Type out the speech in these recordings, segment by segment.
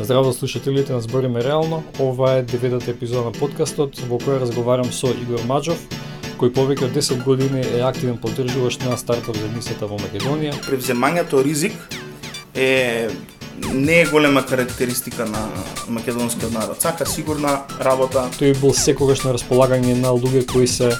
Здраво слушателите на Збориме реално. Ова е деветата епизода на подкастот во која разговарам со Игор Маджов, кој повеќе од 10 години е активен поддржуваш на стартап заедницата во Македонија. Превземањето ризик е не е голема карактеристика на македонскиот народ. Сака сигурна работа. Тој бил секогаш на располагање на луѓе кои се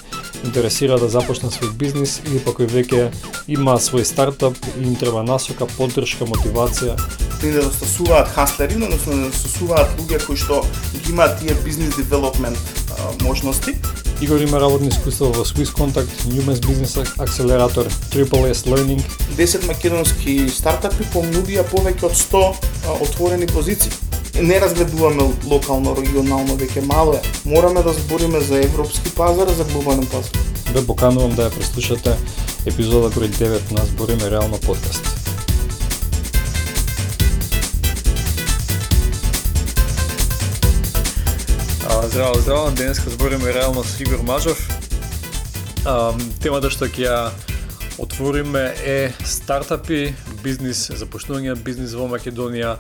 интересира да започнат свој бизнис или па кои веќе има свој стартап и им треба насока, поддршка, мотивација. Не недостасуваат хаслери, односно недостасуваат луѓе кои што ги имаат тие бизнес девелопмент можности Игор има работни искуства во Swiss Contact, Newman's Business Accelerator, Triple S Learning. 10 македонски стартапи понудија повеќе од 100 отворени позиции. Не разгледуваме локално, регионално, веќе мало е. Мораме да збориме за европски пазар, за глобален пазар. Ве поканувам да ја преслушате епизода број 9 на Збориме реално подкаст. здраво, здраво. Денеска збориме реално со Игор Мажов. А, темата што ќе ја отвориме е стартапи, бизнис, започнување бизнис во Македонија,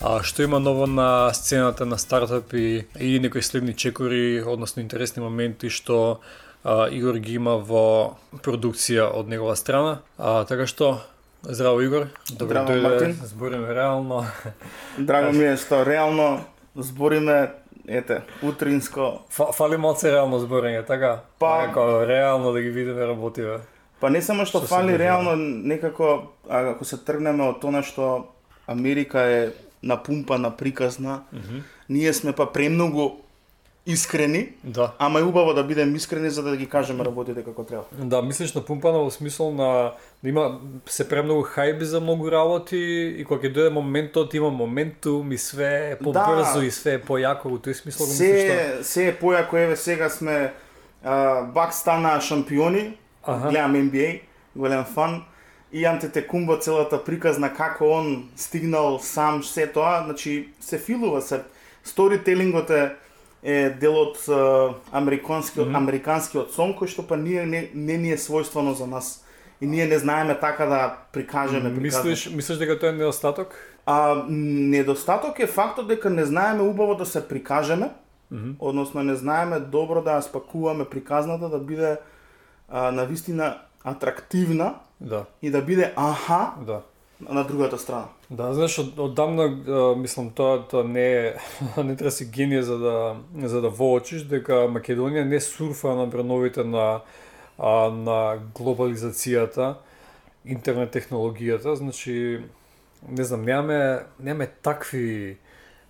а, што има ново на сцената на стартапи и некои следни чекори, односно интересни моменти што а, Игор ги има во продукција од негова страна. А, така што, здраво Игор. Добро дојде. Збориме реално. Драго ми е што реално збориме ете, утринско. Ф, фали малце реално зборење, така? Па, некако реално да ги видиме работиве. Па не само што, што фали реално некако ако се тргнеме од тоа што Америка е напумпана, приказна, mm -hmm. ние сме па премногу искрени, да. ама е убаво да бидеме искрени за да ги кажеме работите како треба. Да, мислиш на пумпана во смисол на да има се премногу хајби за многу работи и кога ќе дојде моментот има моментум и све е побрзо да. и све е појако во тој смисол го се, мислиш Се е појако, еве сега сме а, Бак стана шампиони, ага. гледам NBA, голем фан и Антете Кумбо целата приказна како он стигнал сам се тоа, значи се филува се сторителингот е е дел од американскиот mm -hmm. американскиот сон кој што па ние не, не ни е својствено за нас и ние не знаеме така да прикажеме. Мислиш, мислиш дека тоа е недостаток? А, недостаток е фактот дека не знаеме убаво да се прикажеме, mm -hmm. односно не знаеме добро да ја спакуваме приказната да биде а, на вистина атрактивна да. и да биде аха да. на другата страна. Да, знаеш, од, оддамна, мислам, тоа, тоа не е, не треба си генија за да, за да воочиш, дека Македонија не сурфа на бреновите на а, на глобализацијата, интернет технологијата, значи не знам, немаме немаме такви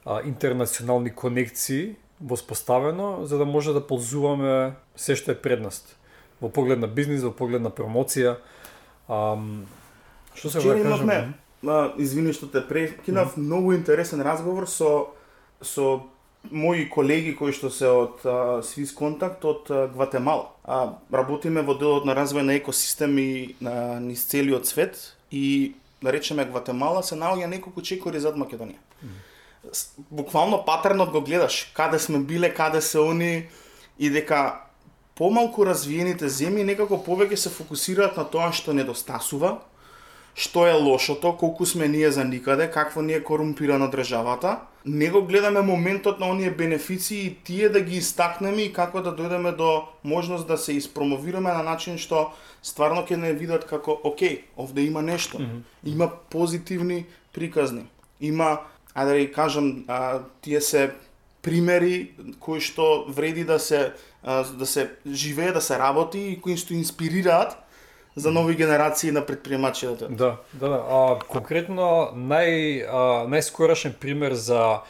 а, интернационални конекции воспоставено за да може да ползуваме се што е предност во поглед на бизнис, во поглед на промоција. А, што се да кажам? извини што те прекинав, mm -hmm. многу интересен разговор со со мои колеги кои што се од Свис Контакт од Гватемала. А, работиме во делот на развој на екосистеми на низ целиот свет и да речеме Гватемала се наоѓа неколку чекори зад Македонија. Mm. Буквално патернот го гледаш, каде сме биле, каде се они и дека помалку развиените земји некако повеќе се фокусираат на тоа што недостасува, што е лошото, колку сме ние за никаде, какво ни е корумпирана државата. Не го гледаме моментот на оние бенефиции и тие да ги истакнеме и како да дојдеме до можност да се испромовираме на начин што стварно ќе не видат како окей, овде има нешто. Има позитивни приказни. Има, а да кажам, а, тие се примери кои што вреди да се да се живее, да се работи и кои што инспирираат за нови генерации на предприемачи Да, да, да. А, конкретно нај а, најскорашен пример за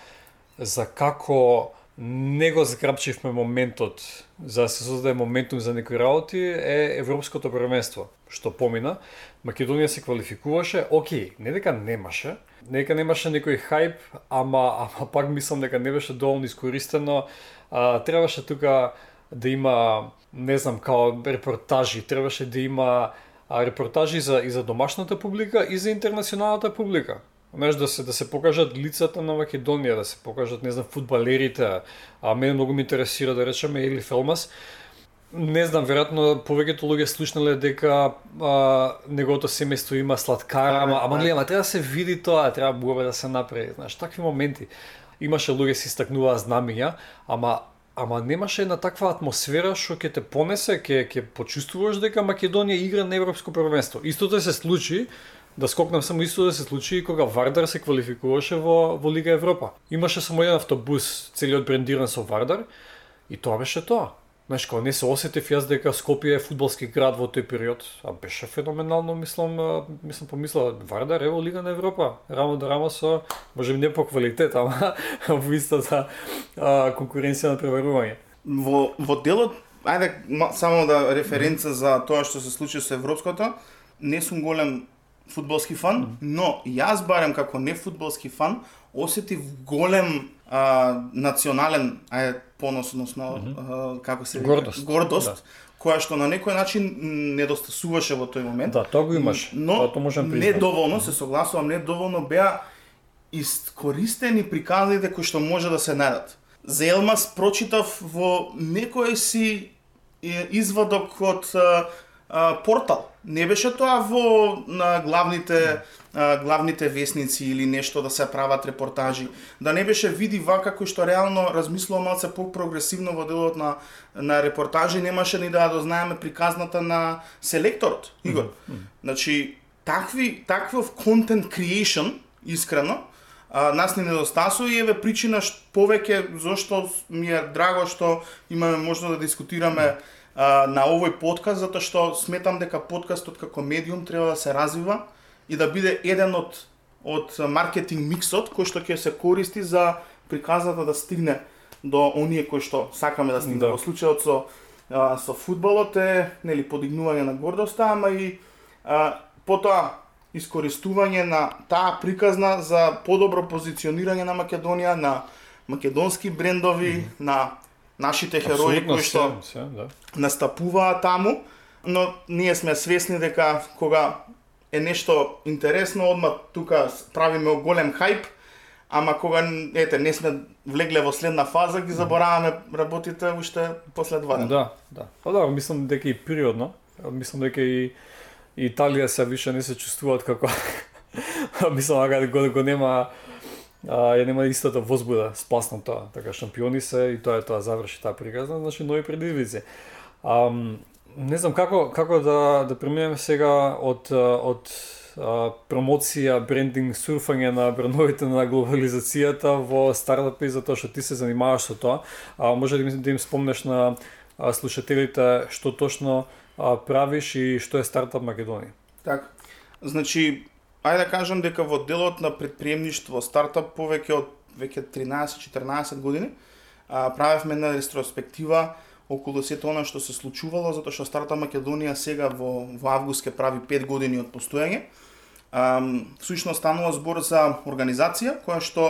за како не го зграбчивме моментот за да се создаде моментум за некои работи е Европското првенство, што помина. Македонија се квалификуваше, окей, не дека немаше, не дека немаше некој хајп, ама, ама пак мислам дека не беше доволно искористено. А, требаше тука да има не знам, као репортажи, требаше да има а, репортажи за, и за домашната публика и за интернационалната публика. Знаеш, да се, да се покажат лицата на Македонија, да се покажат, не знам, фудбалерите, а мене многу ме интересира, да речеме, или Фелмас. не знам, веројатно повеќето луѓе слушнале дека а, неговото семејство има сладкара, ама, ама не, ама треба да се види тоа, треба буба да се направи, знаеш, такви моменти. Имаше луѓе се истакнуваа знамиња, ама ама немаше една таква атмосфера што ќе те понесе, ќе ќе почувствуваш дека Македонија игра на европско првенство. Истото се случи да скокнам само исто да се случи и кога Вардар се квалификуваше во во Лига Европа. Имаше само еден автобус целиот брендиран со Вардар и тоа беше тоа. Знаеш, кога не се осетив јас дека Скопје е фудбалски град во тој период, а беше феноменално, мислам, мислам помислила Вардар е во Лига на Европа, рамо до рамо со, може би не по квалитет, ама во истата а, конкуренција на преварување. Во, во делот, ајде само да референца за тоа што се случи со Европското, не сум голем фудбалски фан, но јас барем како не фудбалски фан осетив голем а, национален ај понос, односно mm -hmm. како се гордост, гордост да. која што на некој начин недостасуваше во тој момент. Да, тоа го имаш. Но тоа можам не доволно, се согласувам, не доволно беа искористени приказите кои што може да се најдат. За Елмас прочитав во некој си извадок од а, портал. Не беше тоа во на главните а, главните вестници или нешто да се прават репортажи. Да не беше види вака кој што реално размислува малце по-прогресивно во делот на на репортажи, немаше ни да дознаеме приказната на селекторот, Игор. Mm -hmm. Значи, такви таквов контент creation искрено а, нас не недостасува и еве причина што повеќе зошто ми е драго што имаме можност да дискутираме mm -hmm а, на овој подкаст затоа што сметам дека подкастот како медиум треба да се развива и да биде еден од од маркетинг миксот кој што ќе се користи за приказата да стигне до оние кои што сакаме да стигне. Да. Во случајот со а, со фудбалот е нели подигнување на гордоста, ама и а, потоа искористување на таа приказна за подобро позиционирање на Македонија, на македонски брендови, mm -hmm. на нашите херои кои што се, да. настапуваат таму, но ние сме свесни дека кога е нешто интересно, одма тука правиме голем хајп, ама кога ете не сме влегле во следна фаза, ги забораваме работите уште после два дена. Да, да. Па да, мислам дека и природно. Мислам дека и Италија се више не се чувствуваат како мислам дека го, го нема а, ја нема истата возбуда спасно тоа. Така шампиони се и тоа е тоа заврши таа приказна, значи нови предизвици не знам како како да да преминеме сега од од а, промоција, брендинг, сурфање на брендовите на глобализацијата во стартапи затоа што ти се занимаваш со тоа. А, може да им, да им спомнеш на а, слушателите што точно а, правиш и што е стартап Македонија. Така. Значи, ајде да кажам дека во делот на предприемништво стартап повеќе од веќе 13-14 години а, правевме една ретроспектива околу сето она што се случувало, затоа што Старта Македонија сега во, во август ќе прави 5 години од постојање. А, всушност станува збор за организација која што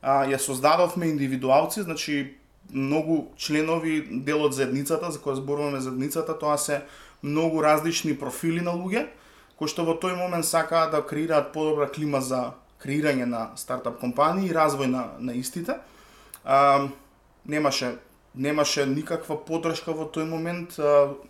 а, ја создадовме индивидуалци, значи многу членови дел од заедницата, за која зборуваме заедницата, тоа се многу различни профили на луѓе, кои што во тој момент сакаат да креираат подобра клима за креирање на стартап компании и развој на, на истите. А, немаше немаше никаква подршка во тој момент,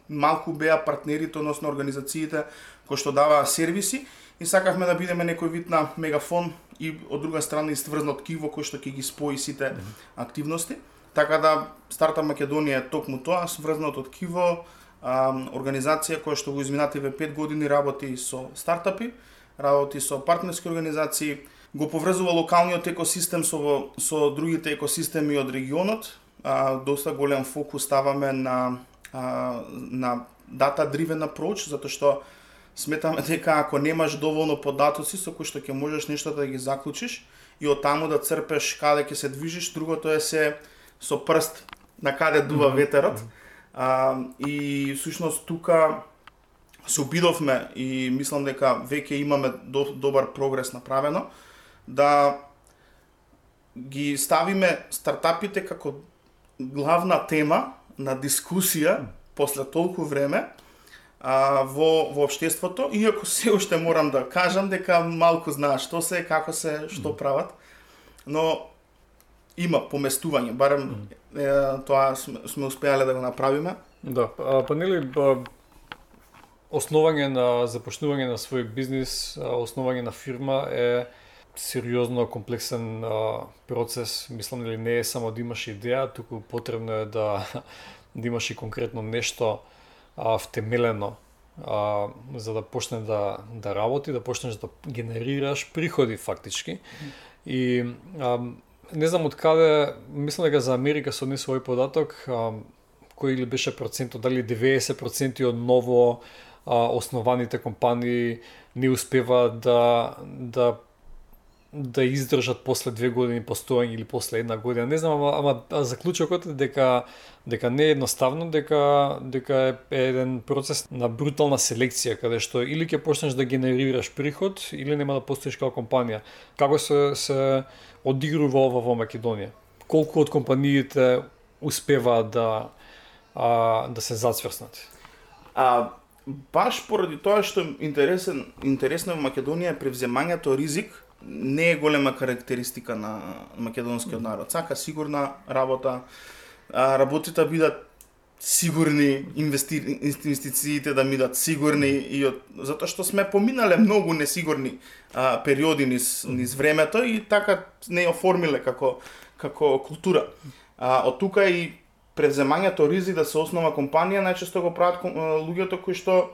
малку беа партнерите, односно организациите кои што даваа сервиси и сакавме да бидеме некој вид на мегафон и од друга страна истврзнат киво кој што ќе ги спои сите активности. Така да Старта Македонија е токму тоа, сврзнат од киво, организација која што во изминативе 5 години работи со стартапи, работи со партнерски организации, го поврзува локалниот екосистем со, со другите екосистеми од регионот. А, доста голем фокус ставаме на, а, на data-driven approach, затоа што сметаме дека ако немаш доволно податоци со кои што ќе можеш нешто да ги заклучиш и од таму да црпеш каде ќе се движиш, другото е се со прст на каде дува ветерот. А, и всушност тука се обидовме и мислам дека веќе имаме до, добар прогрес направено да ги ставиме стартапите како главна тема на дискусија после толку време а, во, во обштеството, иако се уште морам да кажам дека малку знаат што се, како се, што прават, но има поместување, барем е, тоа сме, сме успеале да го направиме. Да, а, па нели основање на започнување на свој бизнис, основање на фирма е сериозно комплексен а, процес. Мислам нели не е само да имаш идеја, туку потребно е да да имаш и конкретно нешто а, втемелено а, за да почне да, да работи, да почнеш да генерираш приходи фактички. И а, не знам од каде, мислам дека за Америка се однесе овој податок, а, кој или беше процент, дали 90% од ново а, основаните компании не успева да да да издржат после две години постоење или после една година. Не знам, ама, ама заклучокот е дека дека не е едноставно, дека дека е еден процес на брутална селекција каде што или ќе почнеш да генерираш приход или нема да постоиш како компанија. Како се се одигрува ова во Македонија? Колку од компаниите успеваат да а, да се зацврснат? А баш поради тоа што интересен интересно во Македонија е превземањето ризик не е голема карактеристика на македонскиот народ. Сака сигурна работа, а, работите да бидат сигурни, инвести... инвестициите да бидат сигурни и од... затоа што сме поминале многу несигурни а, периоди низ, низ времето и така не оформиле како како култура. А, од тука и превземањето ризи да се основа компанија најчесто го прават луѓето кои што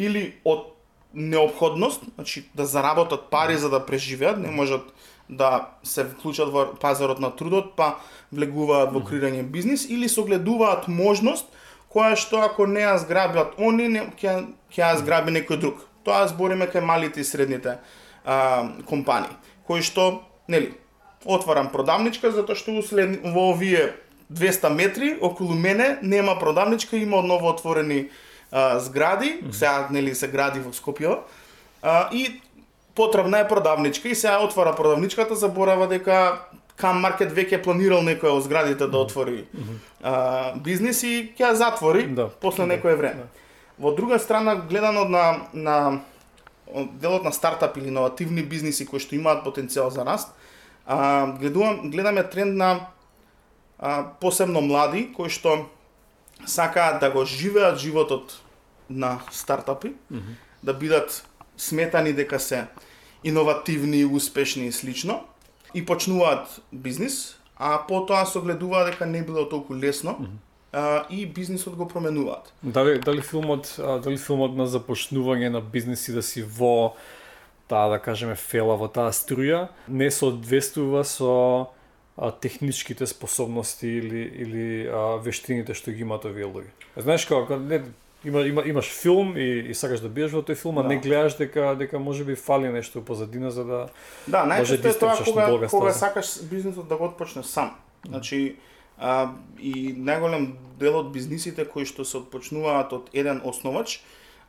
или од необходност, значи да заработат пари за да преживеат, не можат да се вклучат во пазарот на трудот, па влегуваат во креирање бизнис или согледуваат можност која што ако не ја зграбат они, не, ќе, ќе ја зграби некој друг. Тоа збориме кај малите и средните а, компании, кои што, нели, отварам продавничка затоа што услед, во овие 200 метри околу мене нема продавничка, има одново отворени а, згради, mm -hmm. сега нели се гради во Скопје, а, и потребна е продавничка и сега отвара продавничката, заборава дека Кам Маркет веќе планирал некоја од зградите да отвори mm -hmm. а, бизнис и ќе ја затвори да. после да. некое време. Да. Во друга страна, гледано на, на делот на стартап или иновативни бизниси кои што имаат потенцијал за раст, а, гледувам, гледаме тренд на а, посебно млади кои што сакаат да го живеат животот на стартапи, mm -hmm. да бидат сметани дека се иновативни, успешни и слично, и почнуваат бизнис, а потоа се гледува дека не било толку лесно, mm -hmm. а, и бизнисот го променуваат. Дали, дали филмот, дали филмот на започнување на бизниси да си во таа да кажеме фела во таа струја не соодветствува со а, техничките способности или или а, вештините што ги имаат овие луѓе. Знаеш како не има, има имаш филм и, и сакаш да биеш во тој филм, а да. не гледаш дека дека може би фали нешто позадина за да Да, најчесто е тоа кога кога сакаш бизнисот да го отпочнеш сам. Значи а, и најголем дел од бизнисите кои што се отпочнуваат од еден основач,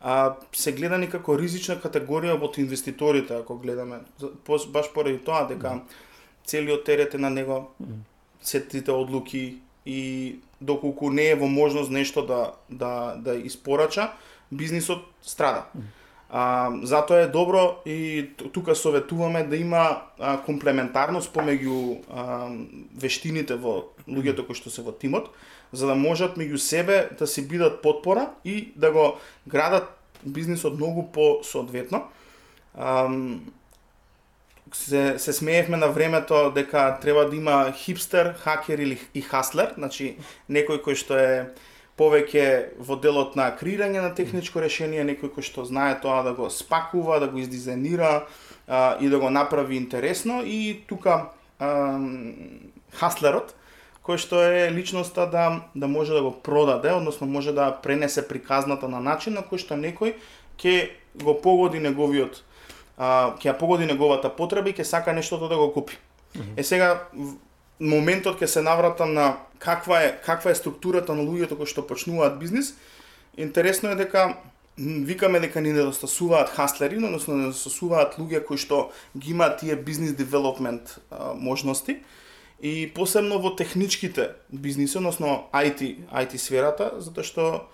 а, се гледани како ризична категорија од инвеститорите, ако гледаме. Баш поради тоа дека mm целиот терет е на него, сетите одлуки и доколку не е во можност нешто да да да испорача, бизнисот страда. А, затоа е добро и тука советуваме да има а, комплементарност помеѓу а, вештините во луѓето кои што се во тимот, за да можат меѓу себе да си бидат подпора и да го градат бизнисот многу по соодветно се, се смеевме на времето дека треба да има хипстер, хакер или и хаслер, значи некој кој што е повеќе во делот на креирање на техничко решение, некој кој што знае тоа да го спакува, да го издизајнира а, и да го направи интересно. И тука а, хаслерот кој што е личноста да да може да го продаде, односно може да пренесе приказната на начин на кој што некој ќе го погоди неговиот а, ќе ја погоди неговата потреба и ќе сака нештото да го купи. Mm -hmm. Е сега моментот ќе се навратам на каква е каква е структурата на луѓето кои што почнуваат бизнис. Интересно е дека викаме дека ни недостасуваат хаслери, односно недостасуваат луѓе кои што ги имаат тие бизнис девелопмент можности и посебно во техничките бизниси, односно IT, IT сферата, затоа што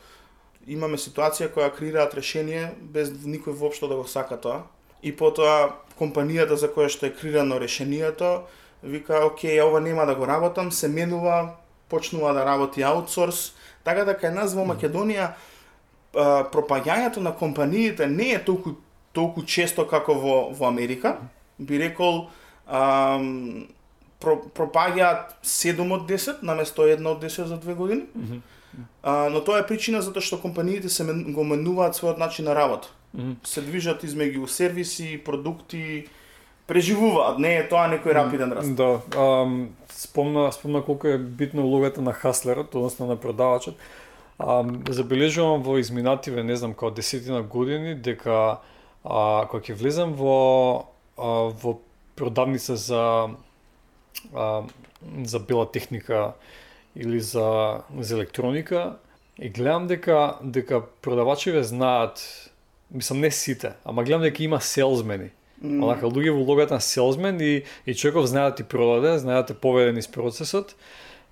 имаме ситуација која креираат решение без никој воопшто да го сака тоа и потоа компанијата за која што е крирано решението вика, окей, ова нема да го работам, се менува почнува да работи аутсорс, така да кај нас во Македонија пропагањето на компаниите не е толку толку често како во во Америка. Би рекол ам, про, пропагаат 7 од 10 наместо 1 од 10 за две години. Mm -hmm. а, но тоа е причина затоа што компаниите се мен, го менуваат својот начин на работа. Mm. Се движат измеѓу сервиси, продукти, преживуваат, не е тоа некој рапиден раст. Да, ам, спомна, спомна колку е битна улогата на хаслерот, односно на продавачот. Ам, забележувам во изминативе, не знам, као десетина години, дека а, кога ќе влезам во, а, во продавница за а, за бела техника или за, за електроника и гледам дека дека продавачите знаат мислам не сите, ама гледам дека има селзмени. Mm. Онака луѓе во улогата на селзмен и, и човеков знае да ти продаде, знае да те поведе низ процесот.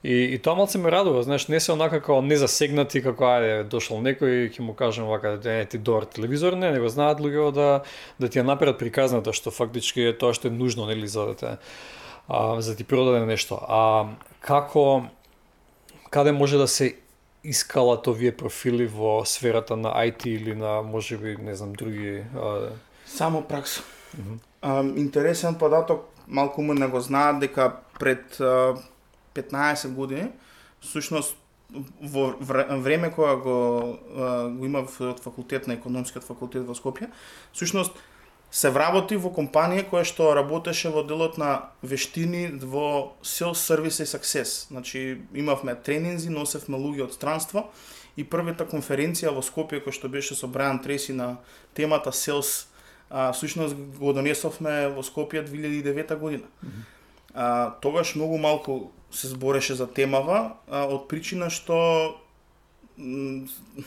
И, и тоа малце ме радува, знаеш, не се онака како незасегнати, како ајде, дошол некој и ќе му кажем вака, е, ти добар телевизор, не, него знаат луѓе да, да ти ја направат приказната, што фактички е тоа што е нужно, нели, за да те а, за да ти продаде нешто. А како каде може да се искалат овие профили во сферата на IT или на можеби не знам други а... само пракса. Mm -hmm. а, интересен податок, малку му не го знаат дека пред а, 15 години всушност во време кога го, го има од факултет на економскиот факултет во Скопје, всушност се вработи во компанија која што работеше во делот на вештини во sales service и success. Значи имавме тренинзи, носевме луѓе од странство и првата конференција во Скопје која што беше со Брајан Треси на темата sales а, всушност го донесовме во Скопје 2009 година. Mm -hmm. а, тогаш многу малку се збореше за темава а, од причина што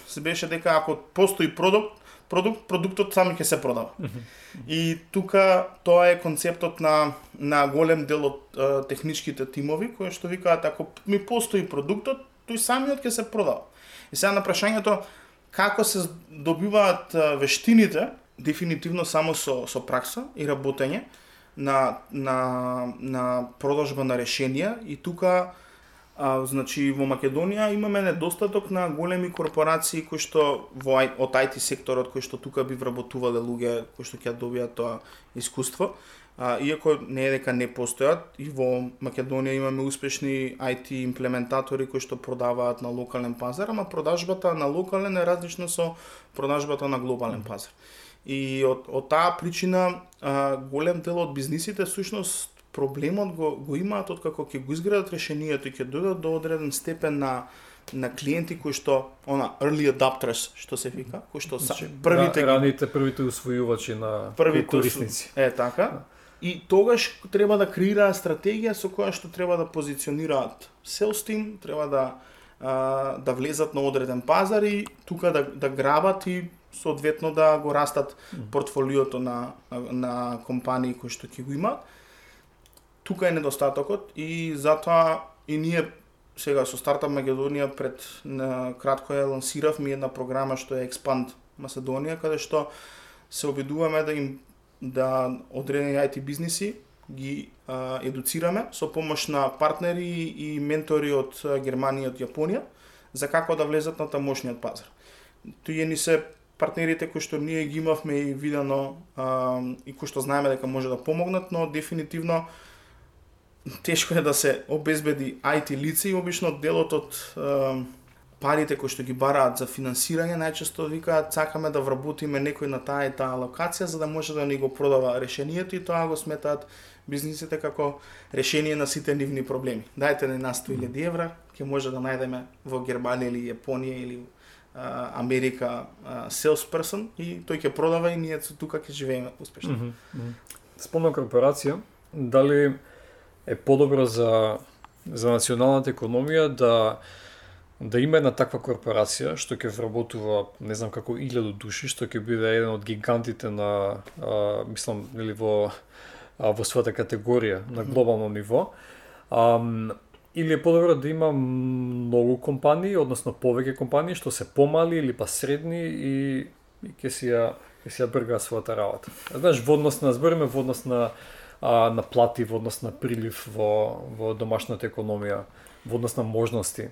се беше дека ако постои продукт, продукт, продуктот сами ќе се продава. Mm -hmm. И тука тоа е концептот на на голем дел од е, техничките тимови кои што викаат ако ми постои продуктот, тој самиот ќе се продава. И сега на прашањето како се добиваат вештините, дефинитивно само со со пракса и работење на на на продажба на решенија и тука А, значи во Македонија имаме недостаток на големи корпорации кои што во од IT секторот кои што тука би вработувале луѓе кои што ќе добијат тоа искуство. А, иако не е дека не постојат, и во Македонија имаме успешни IT имплементатори кои што продаваат на локален пазар, ама продажбата на локален е различно со продажбата на глобален пазар. И од, од таа причина а, голем дел од бизнисите сушност проблемот го, го имаат откако ќе го изградат решението и ќе дојдат до одреден степен на на клиенти кои што она early adopters што се вика, кои што са значи, првите раните првите усвојувачи на првите корисници. Е така. И тогаш треба да креира стратегија со која што треба да позиционираат sales team, треба да а, да влезат на одреден пазар и тука да да грабат и соодветно да го растат портфолиото на на, на компании кои што ќе го имаат тука е недостатокот и затоа и ние сега со Стартап Македонија пред на кратко ја лансиравме една програма што е Expand Македонија каде што се обидуваме да им да одредени IT бизниси ги а, едуцираме со помош на партнери и ментори од Германија и од Јапонија за како да влезат на тамошниот пазар. Тој ни се партнерите кои што ние ги имавме и видено а, и кои што знаеме дека може да помогнат, но дефинитивно тешко е да се обезбеди IT лице и обично делот од е, парите кои што ги бараат за финансирање најчесто викаат сакаме да вработиме некој на таа и таа локација за да може да ни го продава решението и тоа го сметаат бизнисите како решение на сите нивни проблеми. Дајте ни на 100.000 евра, ќе може да најдеме во Германија или Јапонија или а, Америка а, salesperson и тој ќе продава и ние тука ќе живееме успешно. Mm -hmm. Спомна корпорација, дали е подобро за за националната економија да да има една таква корпорација што ќе вработува не знам како 1000 души, што ќе биде еден од гигантите на а, мислам или во а, во својата категорија на глобално ниво. А, или е подобро да има многу компании, односно повеќе компании што се помали или па средни и, и ќе си ја ќе си ја брга својата работа. Знаеш, во однос на збориме во однос на а, наплати во однос на прилив во, во домашната економија, во однос на можности?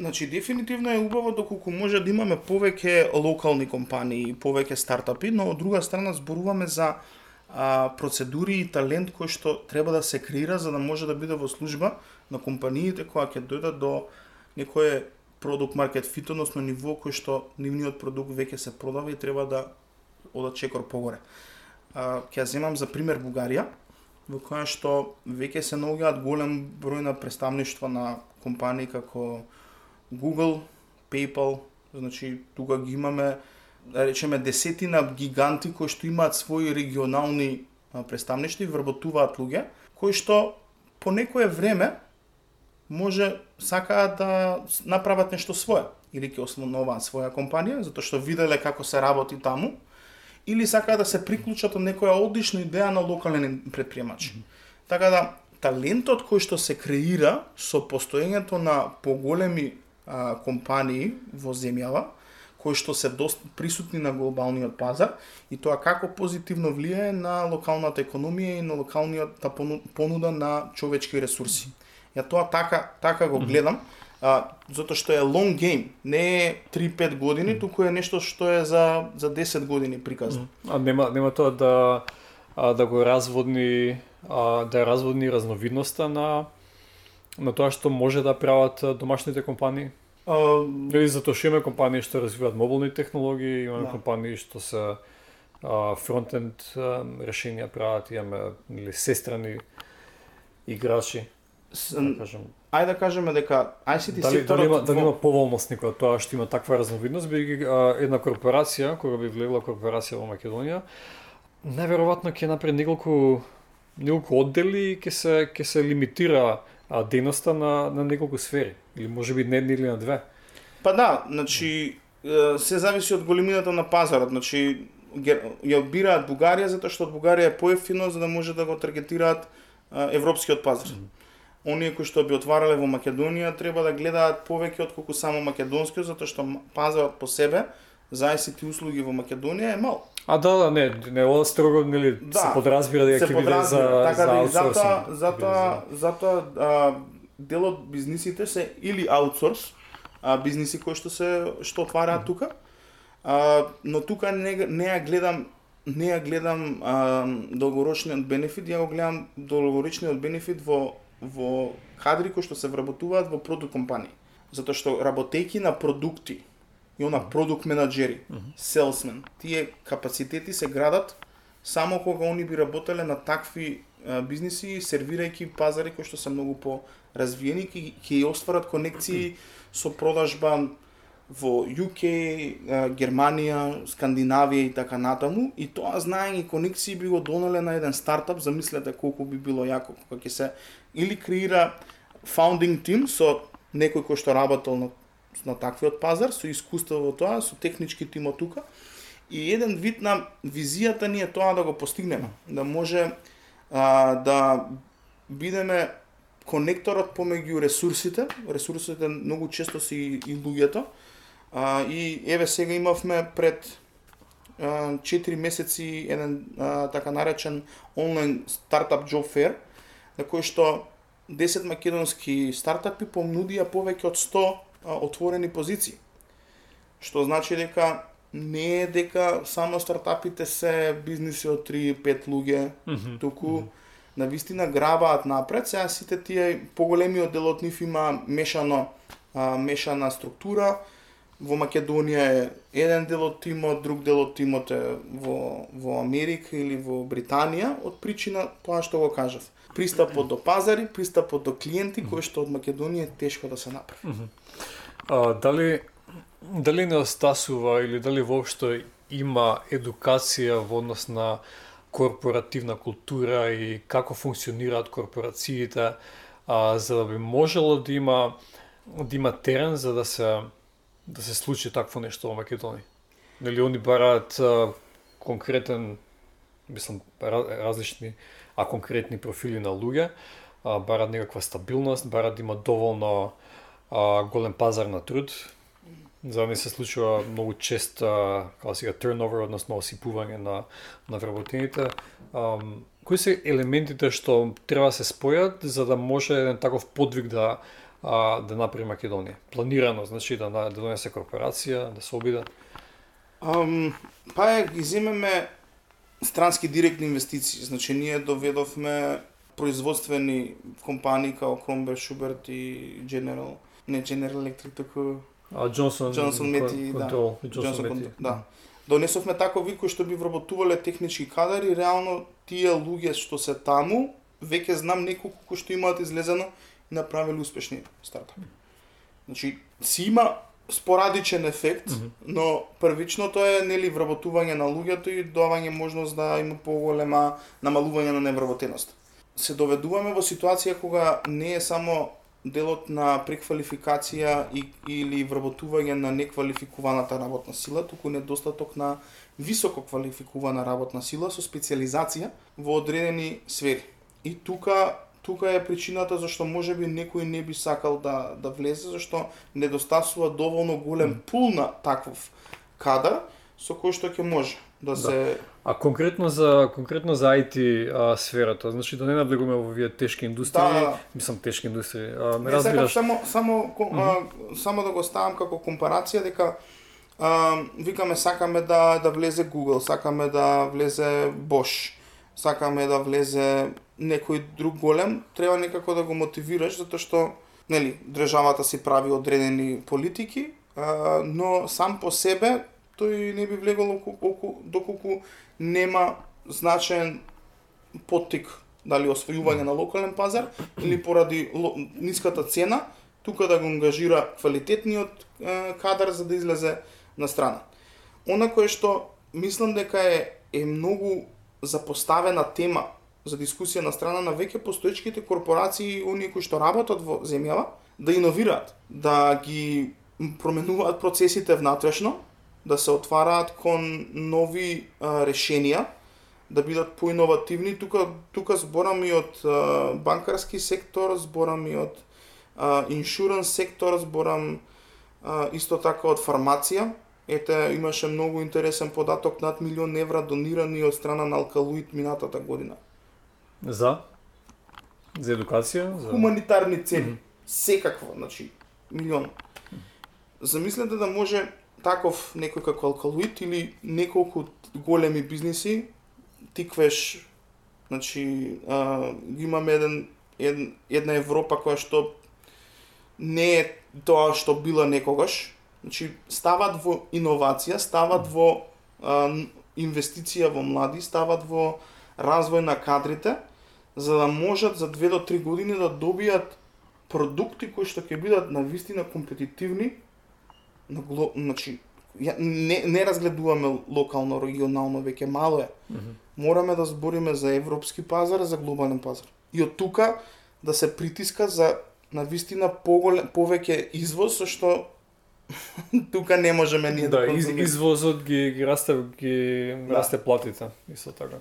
Значи, дефинитивно е убаво доколку може да имаме повеќе локални компании, повеќе стартапи, но од друга страна зборуваме за а, процедури и талент кој што треба да се креира за да може да биде во служба на компаниите која ќе дојдат до некое продукт маркет фит, односно ниво кој што нивниот продукт веќе се продава и треба да одат чекор погоре. А, ќе земам за пример Бугарија, во која што веќе се наоѓаат голем број на представништва на компании како Google, PayPal, значи тука ги имаме да речеме десетина гиганти кои што имаат своји регионални представништва и вработуваат луѓе кои што по некое време може сакаат да направат нешто свое или ќе основнуваат своја компанија затоа што виделе како се работи таму или сакаат да се приклучат од некоја одлична идеја на локален предприемач. Mm -hmm. Така да талентот кој што се креира со постоењето на поголеми а, компании во земјава кои што се доста присутни на глобалниот пазар и тоа како позитивно влијае на локалната економија и на локалниот понуда на човечки ресурси. Ја тоа така така го гледам, а, затоа што е long game, не е 3-5 години, mm. туку е нешто што е за за 10 години приказно. А нема нема тоа да а, да го разводни а, да разводни разновидноста на на тоа што може да прават домашните компании? А, Или затоа што имаме компании што развиваат мобилни технологии, имаме да. компании што се фронтенд решенија прават, имаме или сестрани играчи да кажем, ајде да кажеме дека ICT дали, секторот дали има, дали има поволност никој тоа што има таква разновидност би една корпорација која би влегла корпорација во Македонија најверојатно ќе направи неколку неколку оддели и ќе се ќе се лимитира а, дејноста на на неколку сфери или можеби не една или на две. Па да, значи се зависи од големината на пазарот, значи ја одбираат Бугарија затоа што од Бугарија е поевтино за да може да го таргетираат европскиот пазар. Mm -hmm оние кои што би отварале во Македонија треба да гледаат повеќе од колку само македонски, затоа што пазарот по себе за ICT услуги во Македонија е мал. А да, да, не, не ова строго нели да, се подразбира дека ќе биде за така за да, затоа затоа затоа а, дел од бизнисите се или аутсорс, а бизниси кои што се што отвараат mm. тука. А, но тука не не ја гледам не ја гледам а, долгорочниот бенефит, ја го гледам долгорочниот бенефит во во кадри кои што се вработуваат во продукт компании. Затоа што работејќи на продукти и она продукт менаџери, селсмен, тие капацитети се градат само кога они би работеле на такви бизниси, сервирајќи пазари кои што се многу по развиени, ќе ќе остварат конекции со продажба во UK, Германија, Скандинавија и така натаму и тоа знаење конекции би го донеле на еден стартап, замислете колку би било јако кога ќе се или креира founding team со некој кој што работел на, на таквиот пазар, со искуство во тоа, со технички тимо тука. И еден вид на визијата ни е тоа да го постигнеме, да може а, да бидеме конекторот помеѓу ресурсите, ресурсите многу често се и луѓето, а, и еве сега имавме пред а, 4 месеци еден а, така наречен онлайн стартап job fair, на кој што 10 македонски стартапи понудија повеќе од 100 а, отворени позиции. Што значи дека не е дека само стартапите се бизниси од 3-5 луѓе, mm -hmm. туку mm -hmm. на вистина грабаат напред. Сега сите тие поголемиот дел од нив има мешано а, мешана структура. Во Македонија е еден дел од тимот, друг дел од тимот е во, во Америка или во Британија, од причина тоа што го кажав пристапот до пазари, пристапот до клиенти кои што од Македонија е тешко да се направи. А, дали дали не остасува или дали воопшто има едукација во однос на корпоративна култура и како функционираат корпорациите, а, за да би можело да има да има терен за да се да се случи такво нешто во Македонија. Нели они бараат а, конкретен мислам различни а конкретни профили на луѓе, а, бараат некаква стабилност, бараат да има доволно а, голем пазар на труд. За да не се случува многу чест, како да сега, turnover, односно осипување на, на вработените. А, кои се елементите што треба да се спојат за да може еден таков подвиг да а, да направи Македонија? Планирано, значи да, да донесе корпорација, да се обида? Um, па е, ги земеме странски директни инвестиции. Значи, ние доведовме производствени компании као Кромбер, Шуберт и General, не General Electric, тако а Джонсон Джонсон Мети, да. Джонсон Мети, да. Донесовме такови кои што би вработувале технички кадари, реално тие луѓе што се таму, веќе знам неколку кои што имаат излезено направиле успешни стартапи. Значи, си има спорадичен ефект, mm -hmm. но првичното е нели вработување на луѓето и давање можност да има поголема намалување на невработеност. Се доведуваме во ситуација кога не е само делот на преквалификација и, или вработување на неквалификуваната работна сила, туку недостаток на високо квалификувана работна сила со специализација во одредени сфери. И тука тука е причината зашто можеби некој не би сакал да да влезе зашто недостасува доволно голем пул на таков кадар со кој што ќе може да, да. се А конкретно за конкретно за IT а, сферата, значи да не навлегуваме во овие тешки индустрии, да, мислам тешки индустрии. А, ме разбираш? само само mm -hmm. а, само да го ставам како компарација дека а, викаме сакаме да да влезе Google, сакаме да влезе Bosch, сакаме да влезе некој друг голем, треба некако да го мотивираш затоа што нели државата си прави одредени политики, а, но сам по себе тој не би влегол оку, доколку нема значаен поттик дали освојување на локален пазар или поради ниската цена, тука да го ангажира квалитетниот е, кадар за да излезе на страна. Она кое што мислам дека е е многу за поставена тема за дискусија на страна на веќе постоечките корпорации и оние кои што работат во земјава, да иновираат, да ги променуваат процесите внатрешно, да се отвараат кон нови а, решенија, да бидат поиновативни. Тука тука зборам и од а, банкарски сектор, зборам и од иншуранс сектор, зборам а, исто така од фармација. Ете, имаше многу интересен податок над милион евра донирани од страна на Алкалуит минатата година. За? За едукација? За... Хуманитарни цели. Mm -hmm. Секакво, значи, милион. Замислете да може таков некој како Алкалуит или неколку големи бизниси тиквеш значи а, имаме еден, ед, една Европа која што не е тоа што била некогаш значи стават во иновација стават во а, инвестиција во млади стават во развој на кадрите, за да можат за 2 до 3 години да добијат продукти кои што ќе бидат на вистина компетитивни на гло... значи ја, не, не разгледуваме локално, регионално, веќе мало е. Mm -hmm. Мораме да збориме за европски пазар, за глобален пазар. И од тука да се притиска за на вистина поголем, повеќе извоз, со што тука не можеме ние да, да из, извозот ги, ги расте ги да. расте платите исто така.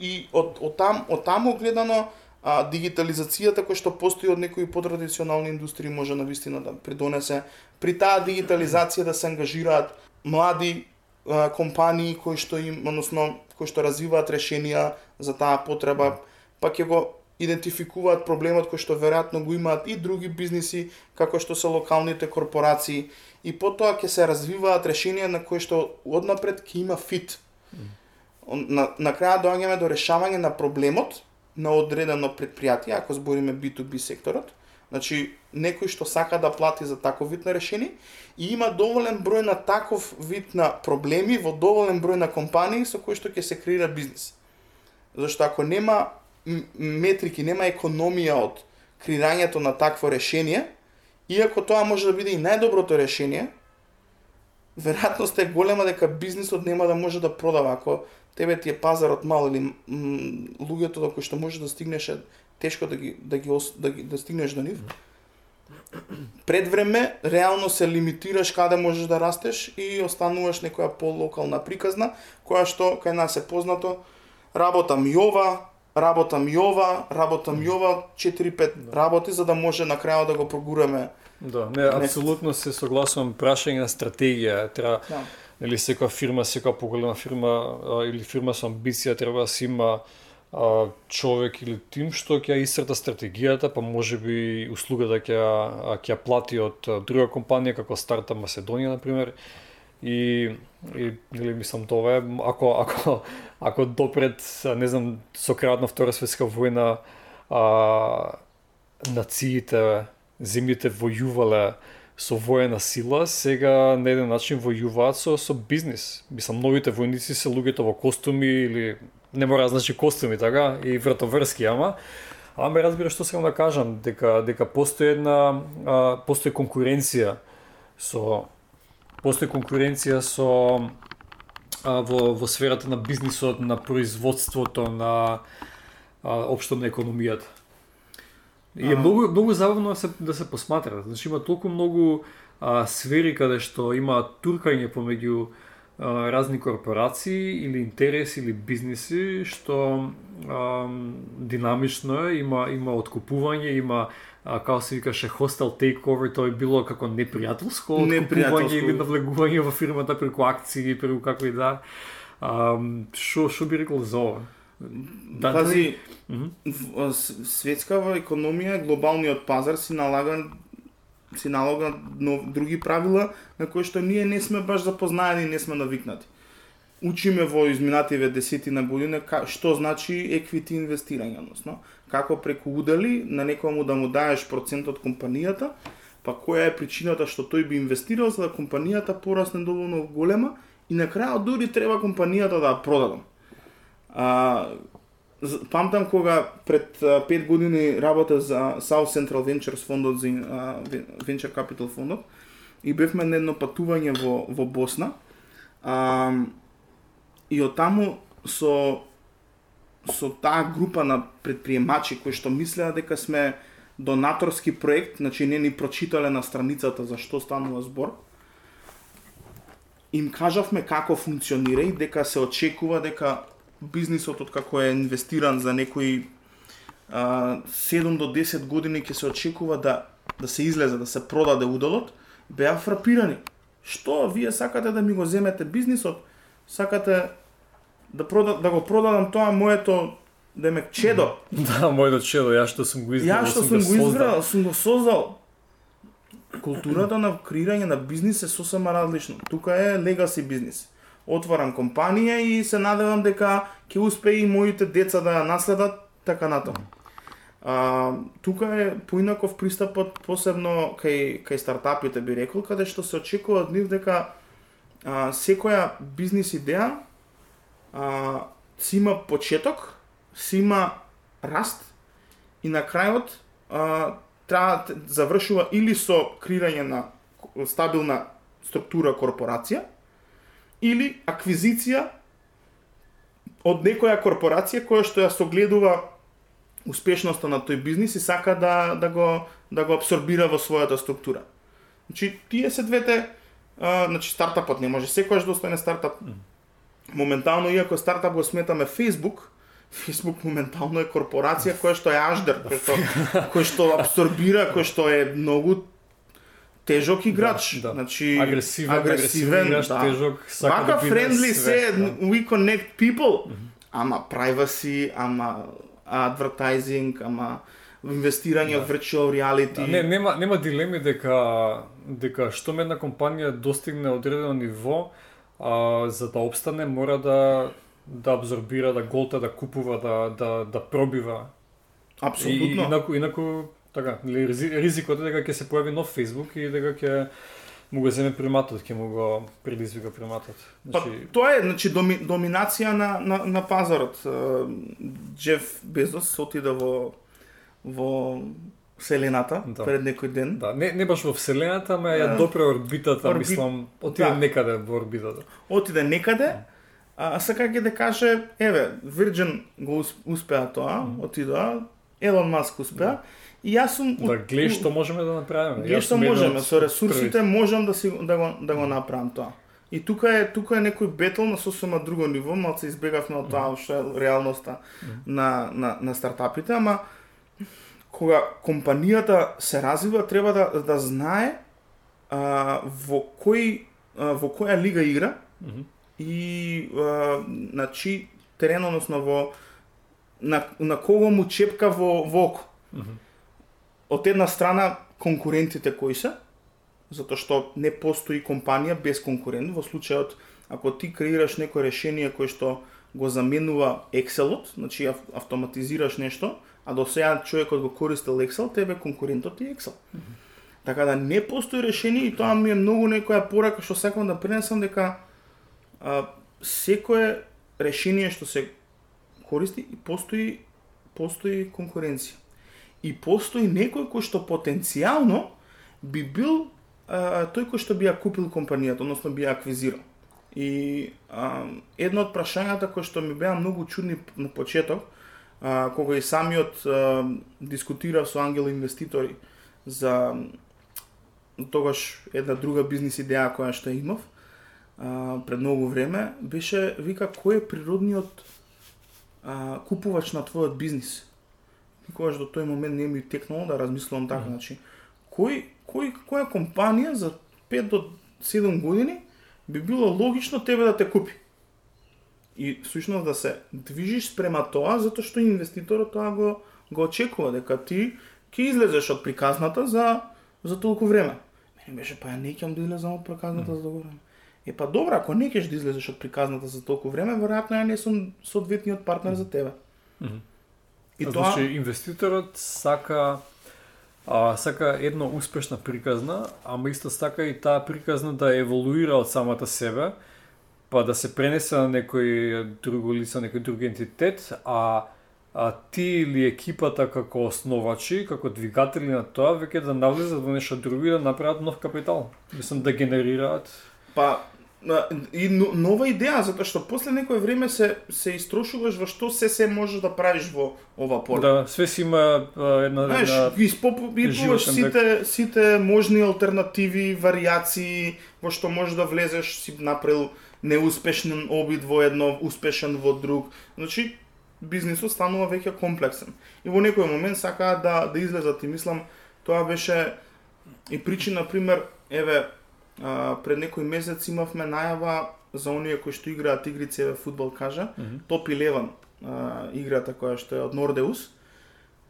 И од, од там од таму гледано а, дигитализацијата која што постои од некои потрадиционални индустрии може на вистина да придонесе. При таа дигитализација да се ангажираат млади а, компании кои што им односно кои што развиваат решенија за таа потреба па ќе го идентификуваат проблемот кој што веројатно го имаат и други бизниси како што се локалните корпорации. И потоа ќе се развиваат решенија на кои што однапред ќе има фит. На, на краја доаѓаме до решавање на проблемот на одредено предпријатие, ако збориме B2B секторот, Значи, некој што сака да плати за таков вид на решение и има доволен број на таков вид на проблеми во доволен број на компании со кои што ќе се креира бизнес. Зашто ако нема метрики, нема економија од креирањето на такво решение, иако тоа може да биде и најдоброто решение, веројатноста е голема дека бизнисот нема да може да продава ако тебе ти е пазарот мал или луѓето до кои што може да стигнеш е тешко да ги да ги да, ги, да стигнеш до нив. Пред време реално се лимитираш каде можеш да растеш и остануваш некоја полокална приказна која што кај нас е познато работам и ова, работам и ова, работам и ова, 4-5 да. работи за да може на крајот да го прогураме. Да, не, апсолутно се согласувам, прашање на стратегија, треба да. или секоја фирма, секоја поголема фирма а, или фирма со амбиција треба да си има а, човек или тим што ќе исцрта стратегијата, па може би услугата ќе ќе плати од друга компанија како Старта Македонија на пример. И и или мислам тоа е ако ако ако допред не знам со крајот на Втора светска војна а, нациите земјите војувале со воена сила, сега на еден начин војуваат со, со бизнис. Мислам, новите војници се луѓето во костуми или не мора да значи костуми, така, и вратоврски, ама Ама разбира што сакам да кажам, дека дека постои една а, постои конкуренција со постои конкуренција со а, во во сферата на бизнисот, на производството, на а, општо на економијата. И е многу многу забавно да се да се посматра. Значи има толку многу а, сфери каде што има туркање помеѓу разни корпорации или интереси или бизниси што а, динамично е, има има откупување, има а, како се викаше hostile takeover, тоа е било како непријателско откупување или навлегување во фирмата преку акции, преку како и да. А, шо шо би рекол за ова? Да, Пази, mm -hmm. светска економија, глобалниот пазар си налага си налога но, други правила на кои што ние не сме баш запознаени, не сме навикнати. Учиме во изминативе десетина година ка, што значи еквити инвестирање, односно како преку удели на некому да му даеш процент од компанијата, па која е причината што тој би инвестирал за да компанијата порасне доволно голема и на крајот дури треба компанијата да ја продадам. А, памтам кога пред 5 години работа за South Central Ventures фондот за Venture Capital фондот и бевме на едно патување во во Босна. А, и од таму со со таа група на предприемачи кои што мислеа дека сме донаторски проект, значи не ни прочитале на страницата за што станува збор. Им кажавме како функционира и дека се очекува дека бизнисот од како е инвестиран за некои а, 7 до 10 години ќе се очекува да да се излезе, да се продаде уделот, беа фрапирани. Што вие сакате да ми го земете бизнисот? Сакате да прода, да го продадам тоа моето да ме чедо. Да, моето чедо, ја што сум го избрал. Ја што сум, го избрал, сум го создал. Културата на креирање на бизнис е сосема различно. Тука е легаси бизнис отварам компанија и се надевам дека ќе успее и моите деца да ја наследат така натаму. А, тука е поинаков пристапот посебно кај кај стартапите би рекол каде што се очекува од нив дека а, секоја бизнис идеја а, си има почеток, си има раст и на крајот а, треба завршува или со креирање на стабилна структура корпорација или аквизиција од некоја корпорација која што ја согледува успешноста на тој бизнис и сака да, да, го, да го абсорбира во својата структура. Значи, тие се двете, а, значи, стартапот не може секојаш да остане стартап. Моментално, иако стартап го сметаме Facebook, Facebook моментално е корпорација која што е аждер, која што, што абсорбира, која што е многу тежок играч, да, да. значи агресивен, агресивен, играч, да. тежок, сака Вака да friendly се, да. we connect people. Mm -hmm. Ама privacy, ама advertising, ама инвестирање да. в virtual reality. Да, не, нема нема дилеми дека дека што една компанија достигне одредено ниво, а, за да обстане мора да да абсорбира, да голта, да купува, да да да пробива. Апсолутно. И, инаку инаку Така, ризикот е дека ќе се појави нов Facebook и дека ќе му го земе приматот, ќе му го предизвика приматот. Па, значи... Па, тоа е значи, доми, доминација на, на, на пазарот. Джеф Безос отида во, во Вселената да. пред некој ден. Да, не, не баш во Вселената, ама ја допре орбитата, Орбит... мислам, отиде да. некаде во орбитата. Отиде некаде, а сака ќе да каже, еве, Virgin го успеа тоа, mm отидоа, Елон Маск успеа, да И јас сум Да гледаш што можеме да направиме. Гледаш што можеме, со ресурсите можам да си да го да го направам тоа. И тука е тука е некој бетл на сосема друго ниво, малку избегавме од тоа што е реалноста на, на на стартапите, ама кога компанијата се развива, треба да да знае а, во кој а, во која лига игра mm -hmm. и а, значи терен односно во на, на кого му чепка во, во око. Mm -hmm. Од една страна конкурентите кои се, затоа што не постои компанија без конкурент во случајот ако ти креираш некое решение кое што го заменува Excelот, значи автоматизираш нешто, а до сега човекот го користел Excel, тебе конкурентот е Excel. Mm -hmm. Така да не постои решение и тоа ми е многу некоја порака што сакам да пренесам дека а, секое решение што се користи и постои постои конкуренција. И постои некој кој што потенцијално би бил а, тој кој што би ја купил компанијата, односно би ја аквизирал. И а, едно од прашањата кои што ми беа многу чудни на почеток, а, кога и самиот а, дискутирав со ангел инвеститори за тогаш една друга бизнис идеја која што имав а, пред многу време, беше, вика, кој е природниот а, купувач на твојот бизнис? Никогаш до тој момент не ми текнало да размислувам така, mm. значи, кој, кој, која компанија за 5 до 7 години би било логично тебе да те купи? И сушност да се движиш спрема тоа, затоа што инвеститорот тоа го, го очекува, дека ти ќе излезеш од приказната за, за толку време. Мене беше, па ја не ќе да излезам од приказната mm. за толку време. Е па добро, ако не кеш да излезеш од приказната за толку време, веројатно ја не сум соодветниот партнер за тебе. Mm -hmm. И а, тоа значи инвеститорот сака а, сака една успешна приказна, ама исто сака и таа приказна да еволуира од самата себе, па да се пренесе на некој друго лице, некој друг ентитет, а а ти или екипата како основачи, како двигатели на тоа, веќе да навлезат во нешто друго и да направат нов капитал. Мислам да генерираат. Па и нова идеја затоа што после некое време се се истрошуваш во што се се можеш да правиш во ова поле. Да, све си има една Знаеш, една испопуваш сите сите можни алтернативи, варијации во што можеш да влезеш, си направил неуспешен обид во едно, успешен во друг. Значи бизнисот станува веќе комплексен. И во некој момент сакаат да да излезат и мислам тоа беше и причина пример еве а, пред некој месец имавме најава за оние кои што играат игрици еве фудбал кажа, mm -hmm. Топ 11 а, играта која што е од Нордеус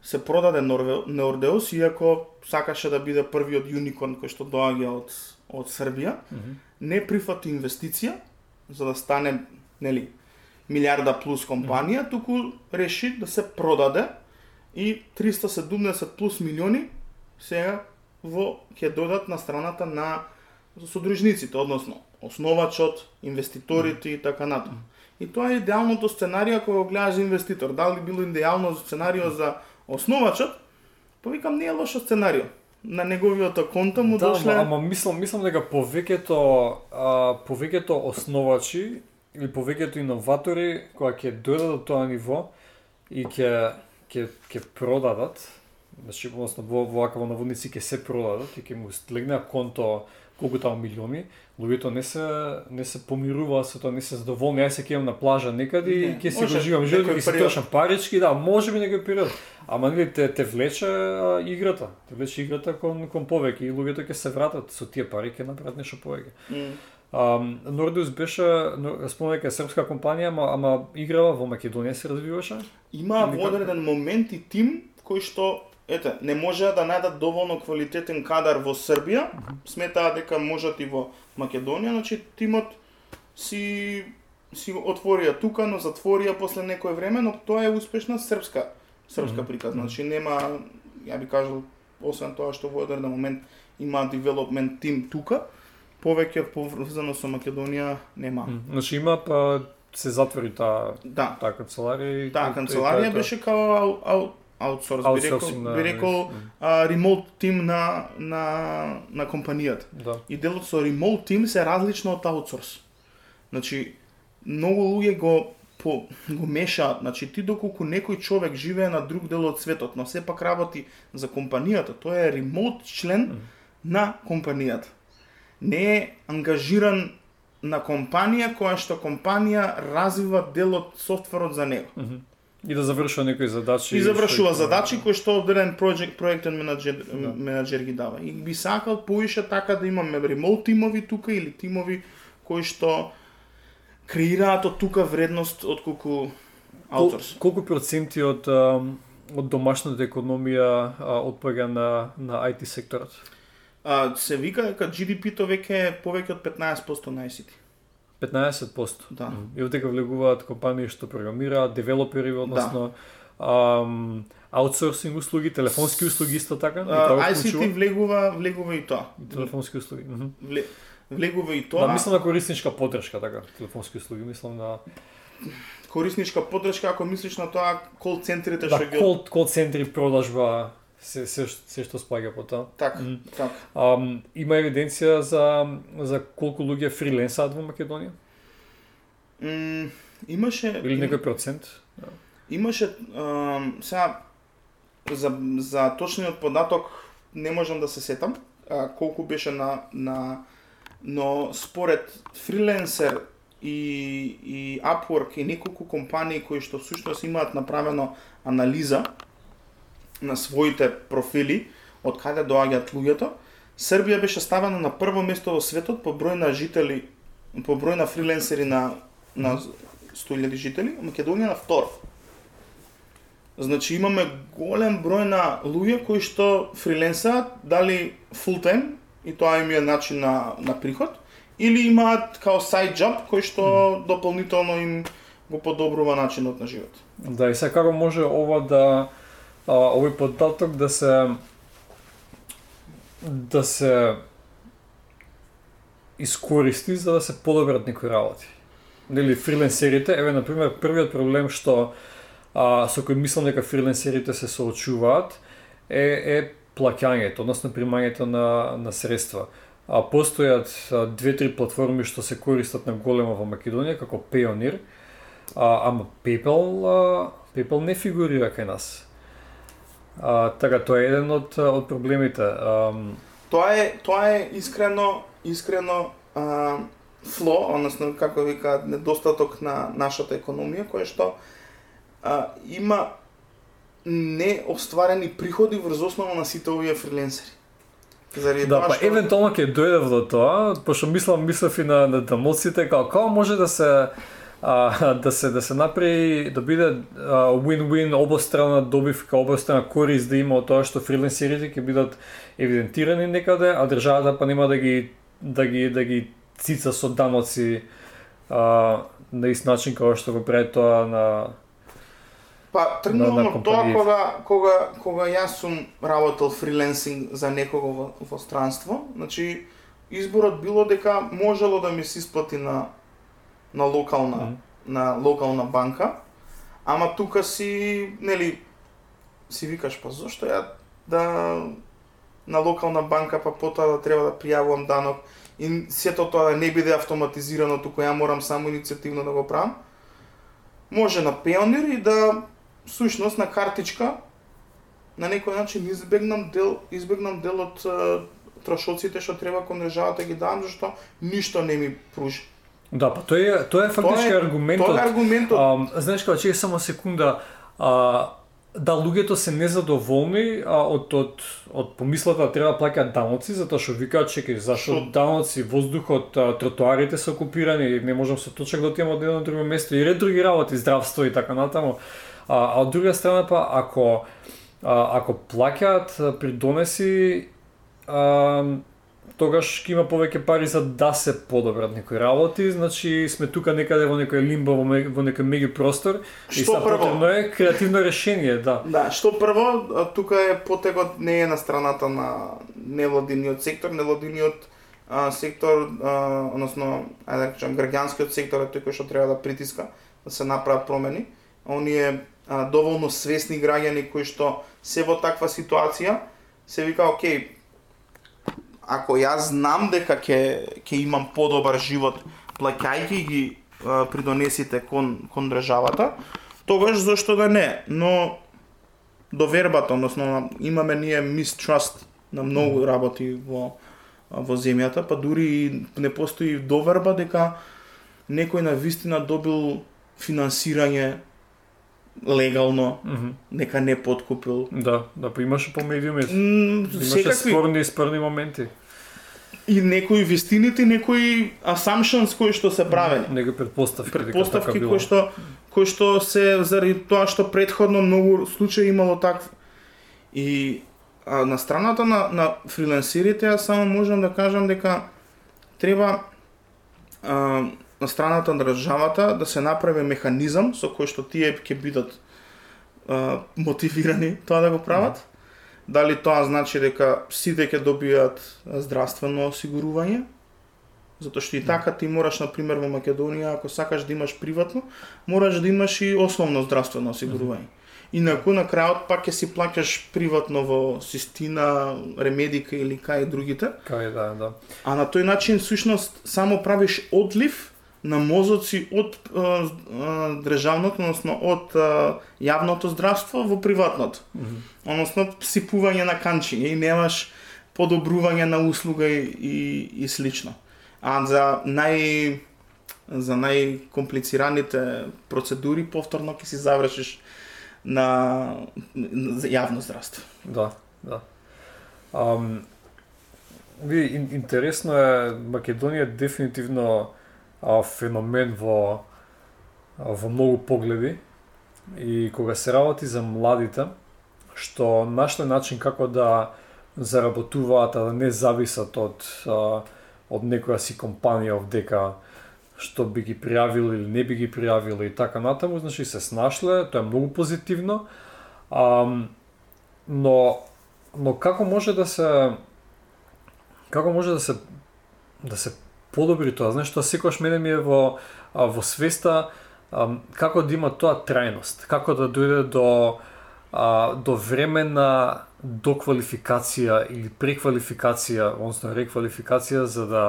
се продаде Нордеус иако сакаше да биде првиот юникорн кој што доаѓа од од Србија, mm -hmm. не прифати инвестиција за да стане нели милиарда плюс компанија, туку реши да се продаде и 370 плюс милиони сега во ќе додат на страната на содружниците, односно основачот, инвеститорите и така натаму. И тоа е идеалното сценарио кога го гледаш инвеститор. Дали било идеално сценарио за основачот? Повикам не е лошо сценарио. На неговиот конто му да, дошле... ама мислам, мислам дека повеќето повеќето основачи или повеќето иноватори кога ќе дојдат до тоа ниво и ќе ќе ќе продадат, значи односно во во наводници ќе се продадат и ќе му легне конто колку таму милиони, луѓето не се не се помируваат со тоа, не се задоволни, ај се кејам на плажа некаде и ќе се го живам живот, ќе се трошам парички, да, може би некој период. Ама нели те те влече а, играта, те влече играта кон кон повеќе и луѓето ќе се вратат со тие пари ќе направат нешто повеќе. Mm. Um, Нордиус беше, спомнека е српска компанија, ама, ама играла во Македонија се развиваше? Има во одреден момент и тим кој што ете, не може да најдат доволно квалитетен кадар во Србија, сметаа дека можат и во Македонија, значи тимот си си отворија тука, но затворија после некое време, но тоа е успешна српска српска приказна. Значи нема, ја би кажал, освен тоа што во одреден момент има девелопмент тим тука, повеќе поврзано со Македонија нема. Значи има па се затвори таа да. таа канцеларија и таа канцеларија беше као ау, ау, аутсорс, би рекол, на... би рекол а, ремонт тим на на на компанијата. Да. И делот со ремонт тим се различно од аутсорс. Значи многу луѓе го по, го мешаат, значи ти доколку некој човек живее на друг дел од светот, но сепак работи за компанијата, тој е ремонт член mm. на компанијата не е ангажиран на компанија која што компанија развива дел од софтверот за него. Mm -hmm. И да завршува некои задачи. И завршува задачи кои што одреден проект проектен менаџер да. менаџер ги дава. И би сакал поише така да имаме ремонт тимови тука или тимови кои што креираат од тука вредност од колку аутсорс. Кол, колку проценти од од домашната економија отпага на на IT секторот? А, се вика дека GDP-то веќе е повеќе од 15% на ICT. 15%. Да. И дека влегуваат компании што програмираат, девелопери, односно да. ам, аутсорсинг услуги, телефонски услуги исто така? Uh, ICT влегува, влегува и тоа. И телефонски услуги. Mm -hmm. Вле, влегува и тоа. Да, мислам на корисничка поддршка, така, телефонски услуги, мислам на корисничка поддршка, ако мислиш на тоа кол центрите да, што ги кол, кол центри продажба се, се, се што спаѓа по тоа. Так, mm. так. Um, има евиденција за за колку луѓе фриленсаат во Македонија? Mm, имаше или некој процент? Имаше um, сега за, за точниот податок не можам да се сетам а, колку беше на, на но според фриленсер и, и Upwork и неколку компании кои што всушност имаат направено анализа на своите профили од каде доаѓаат луѓето, Србија беше ставена на прво место во светот по број на жители, по број на фриленсери на на 100.000 жители, Македонија на второ. Значи имаме голем број на луѓе кои што фриленсаат, дали time и тоа им е начин на, на приход, или имаат као side job кој што дополнително им го подобрува начинот на живот. Да, и сега како може ова да а, овој податок да се да се искористи за да се подобрат некои работи. Нели фриленсерите, еве на пример првиот проблем што а, со кој мислам дека фриленсерите се соочуваат е, е плаќањето, односно примањето на, на средства. А постојат две-три платформи што се користат на големо во Македонија како Payoneer, а, ама PayPal, а, PayPal не фигурира кај нас. А, така тоа е еден од од проблемите. А, тоа е тоа е искрено искрено а, фло, односно како вика недостаток на нашата економија која што а, има неостварени приходи врз основа на сите овие фриленсери. Заради да, па што... евентуално ќе дојдев до тоа, пошто мислам мислев и на, на дамоците како како може да се а, да се да се направи да биде win-win обострана добивка, обострана корист да има од тоа што фриленсерите ќе бидат евидентирани некаде, а државата па нема да ги да ги да ги цица со даноци а, на ист начин како што го прави тоа на Па тргнувам од тоа кога кога кога јас сум работел фриленсинг за некого во, во странство, значи изборот било дека можело да ми се исплати на на локална mm. на локална банка, ама тука си нели си викаш па зошто ја да на локална банка па потоа да треба да пријавувам данок и сето тоа да не биде автоматизирано, туку ја морам само иницијативно да го правам. Може на Пионер и да сушност на картичка на некој начин избегнам дел избегнам дел од трошоците што треба кон државата ги давам зашто ништо не ми пружи. Да, па тоа е тоа е фактички аргументот. Тоа е аргументот. А, знаеш како че само секунда а, да луѓето се незадоволни а, од од од помислата да треба да плаќаат даноци затоа што викаат чекај зашо Шо? даноци воздухот а, тротоарите се окупирани не можам со точак да отидам од едно друго место и ред други работи здравство и така натаму А, а од друга страна па ако а, ако плаќаат при донеси а, тогаш ќе има повеќе пари за да се подобрат некои работи, значи сме тука некаде во некој лимбо, во, во некој меѓу простор што и са потребно е креативно решение, да. Да, што прво, тука е потегот не е на страната на невладиниот сектор, невладиниот а, сектор, а, односно, ајде да кажам, граѓанскиот сектор е тој кој што треба да притиска да се направат промени. Оние доволно свесни граѓани кои што се во таква ситуација, се вика, окей, ако јас знам дека ќе ќе имам подобар живот плаќајќи ги а, придонесите кон кон државата, тогаш зошто да не, но довербата, односно имаме ние mistrust на многу работи во во земјата, па дури и не постои доверба дека некој на вистина добил финансирање легално, mm -hmm. нека не подкупил. Да, да, па имаше по медиуми. Mm, имаше секакви... спорни спорни моменти. И некои вистините, некои assumptions кои што се правени. Некои предпоставки. Предпоставки кои што кои што се заради тоа што предходно многу случаи имало такви. И а, на страната на, на фрилансерите, јас само можам да кажам дека треба а, на страната на државата да се направи механизам со кој што тие ќе бидат а, мотивирани тоа да го прават. Mm -hmm. Дали тоа значи дека сите ќе добијат здравствено осигурување, затоа што и така ти мораш на пример во Македонија ако сакаш да имаш приватно, мораш да имаш и основно здравствено осигурување. Инаку на крајот пак ќе си плаќаш приватно во Систина, Ремедика или кај другите. Кај да, да. А на тој начин сушност само правиш одлив на мозоци од а, а, државното, односно од а, јавното здравство во приватното. Mm -hmm. Односно сипување на канчи и немаш подобрување на услуга и, и, и слично. А за нај за најкомплицираните процедури повторно ќе си завршиш на, јавно здравство. Да, да. Um, ви, интересно е, Македонија е дефинитивно а, феномен во, а, во многу погледи и кога се работи за младите, што нашле начин како да заработуваат, а да не зависат од, а, од некоја си компанија дека што би ги пријавиле или не би ги пријавиле и така натаму, значи се снашле, тоа е многу позитивно. А, но но како може да се како може да се да се подобри тоа? Знаеш, тоа секогаш мене ми е во во свеста а, како да има тоа трајност, како да дојде до а, до време на доквалификација или преквалификација, односно реквалификација за да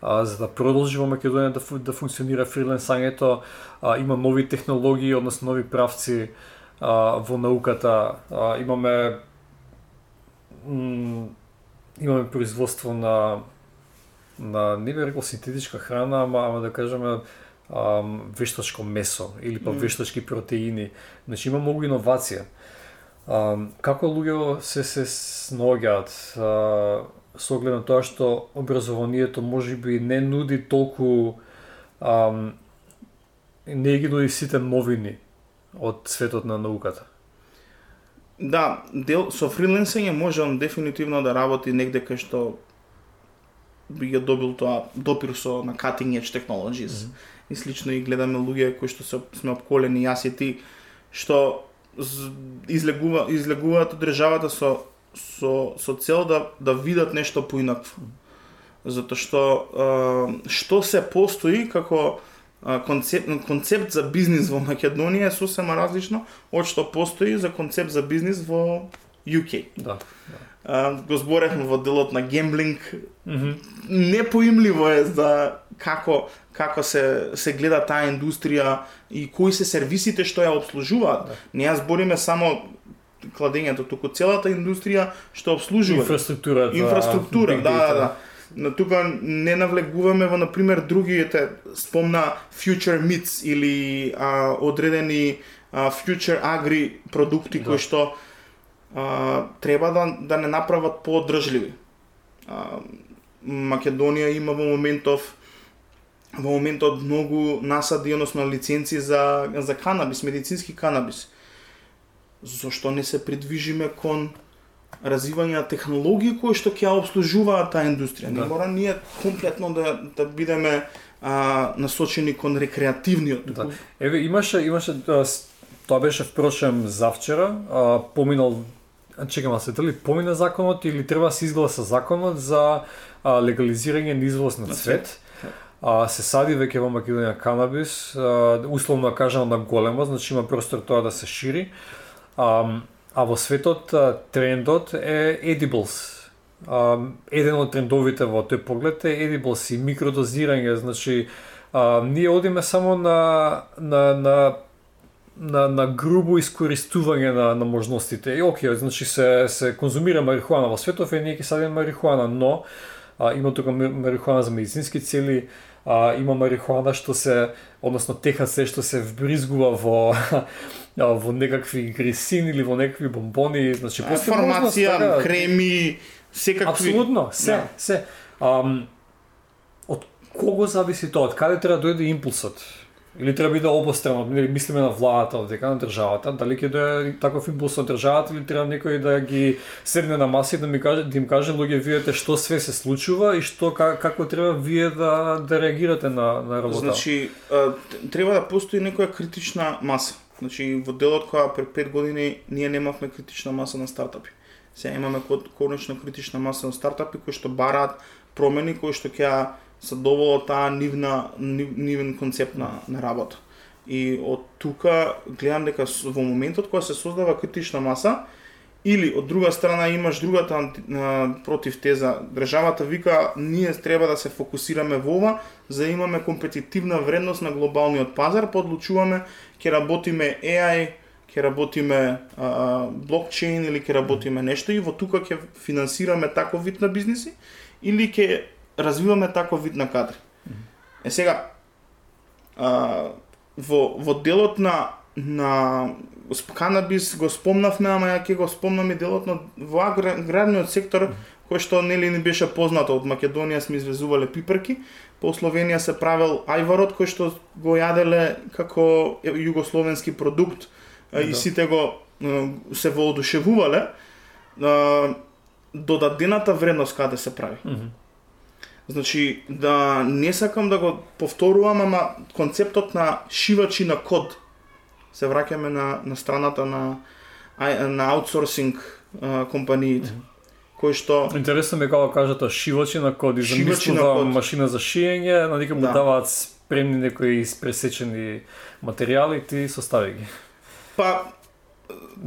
а, за да продолжи во Македонија да, да функционира фриленсањето, а, има нови технологии, односно нови правци а, во науката, а, имаме имаме производство на на не би рекол синтетичка храна, ама, ама да кажеме а, вештачко месо или па mm. вештачки протеини. Значи има многу иновација. А, како луѓе се се сноѓаат? со оглед на тоа што образованието може би не нуди толку ам, не ги нуди сите новини од светот на науката. Да, дел со фриленсинг можам дефинитивно да работи негде кај што би ја добил тоа допир со на cutting edge technologies. Mm -hmm. И слично и гледаме луѓе кои што се сме обколени јас и ти што излегува излегуваат од државата со со, со цел да, да видат нешто поинакво. Затоа што што се постои како концепт, концепт за бизнис во Македонија е сосема различно од што постои за концепт за бизнис во UK. Да. да. Го зборевме во делот на гемблинг. Mm -hmm. Непоимливо е за како како се се гледа таа индустрија и кои се сервисите што ја обслужуваат. Да. Не ја збориме само кладењето, туку целата индустрија што обслужува инфраструктура, инфраструктура, да, да, да. Но тука не навлегуваме во на пример другите спомна Future Meats или а, одредени а, Future Agri продукти да. кои што а, треба да да не направат поодржливи. А, Македонија има во моментов во моментот многу насади, односно лиценци за за канабис, медицински канабис зошто не се придвижиме кон развивање на технологии кои што ќе обслужуваат таа индустрија. Да. Не мора ние комплетно да да бидеме а, насочени кон рекреативниот. Да. Еве имаше имаше тоа беше впрочем завчера, а, поминал чекам се дали помина законот или треба да се изгласа законот за а, легализирање на извоз на цвет. А, се сади веќе во Македонија канабис, а, условно кажано на големо, значи има простор тоа да се шири. А, а во светот трендот е edibles. А, еден од трендовите во тој поглед е edibles и микродозирање, значи а, ние одиме само на на на на, на грубо искористување на, на можностите. И окей, значи се, се конзумира марихуана во светот, и ние ќе садиме марихуана, но а, има тука марихуана за медицински цели, а, има марихуана што се, односно ТХЦ што се вбризгува во во некакви гресин или во некакви бомбони, значи постои формација, така, креми, секакви Апсолутно, се, да. се. Ам, од кого зависи тоа? Од каде треба да дојде импулсот? Или треба да биде обострано, нели мислиме на владата, дека на државата, дали ќе да таков импулс од државата или треба некој да ги седне на маса и да ми каже, да им каже луѓе видете што све се случува и што како треба вие да да реагирате на на работа. Значи, треба да постои некоја критична маса. Значи, во делот која пред 5 години ние немавме критична маса на стартапи. Сега имаме конечно критична маса на стартапи кои што бараат промени кои што ќе се доволо таа нивна нивен концепт на, на работа. И од тука гледам дека во моментот кога се создава критична маса, или од друга страна имаш другата против теза, државата вика ние треба да се фокусираме во ова, за да имаме компетитивна вредност на глобалниот пазар, подлучуваме ќе работиме AI, ќе работиме а, блокчейн или ќе работиме нешто и во тука ќе финансираме таков вид на бизниси или ќе развиваме таков вид на кадри. Е сега, а, во, во делот на, на канабис го спомнавме, ама ја ќе го спомнам и делот на во аграрниот сектор, кој што нели не беше познато од Македонија сме извезувале пипрки, по Словенија се правел ајварот кој што го јаделе како југословенски продукт да. и сите го се воодушевувале додадената вредност каде се прави. Mm -hmm. Значи, да не сакам да го повторувам, ама концептот на шивачи на код, се враќаме на, на страната на, на аутсорсинг компаниите. Mm -hmm кој што Интересно ме кога кажат шивачи на код и замислува машина за шиење, на му да. даваат спремни некои испресечени материјали ти состави ги. Па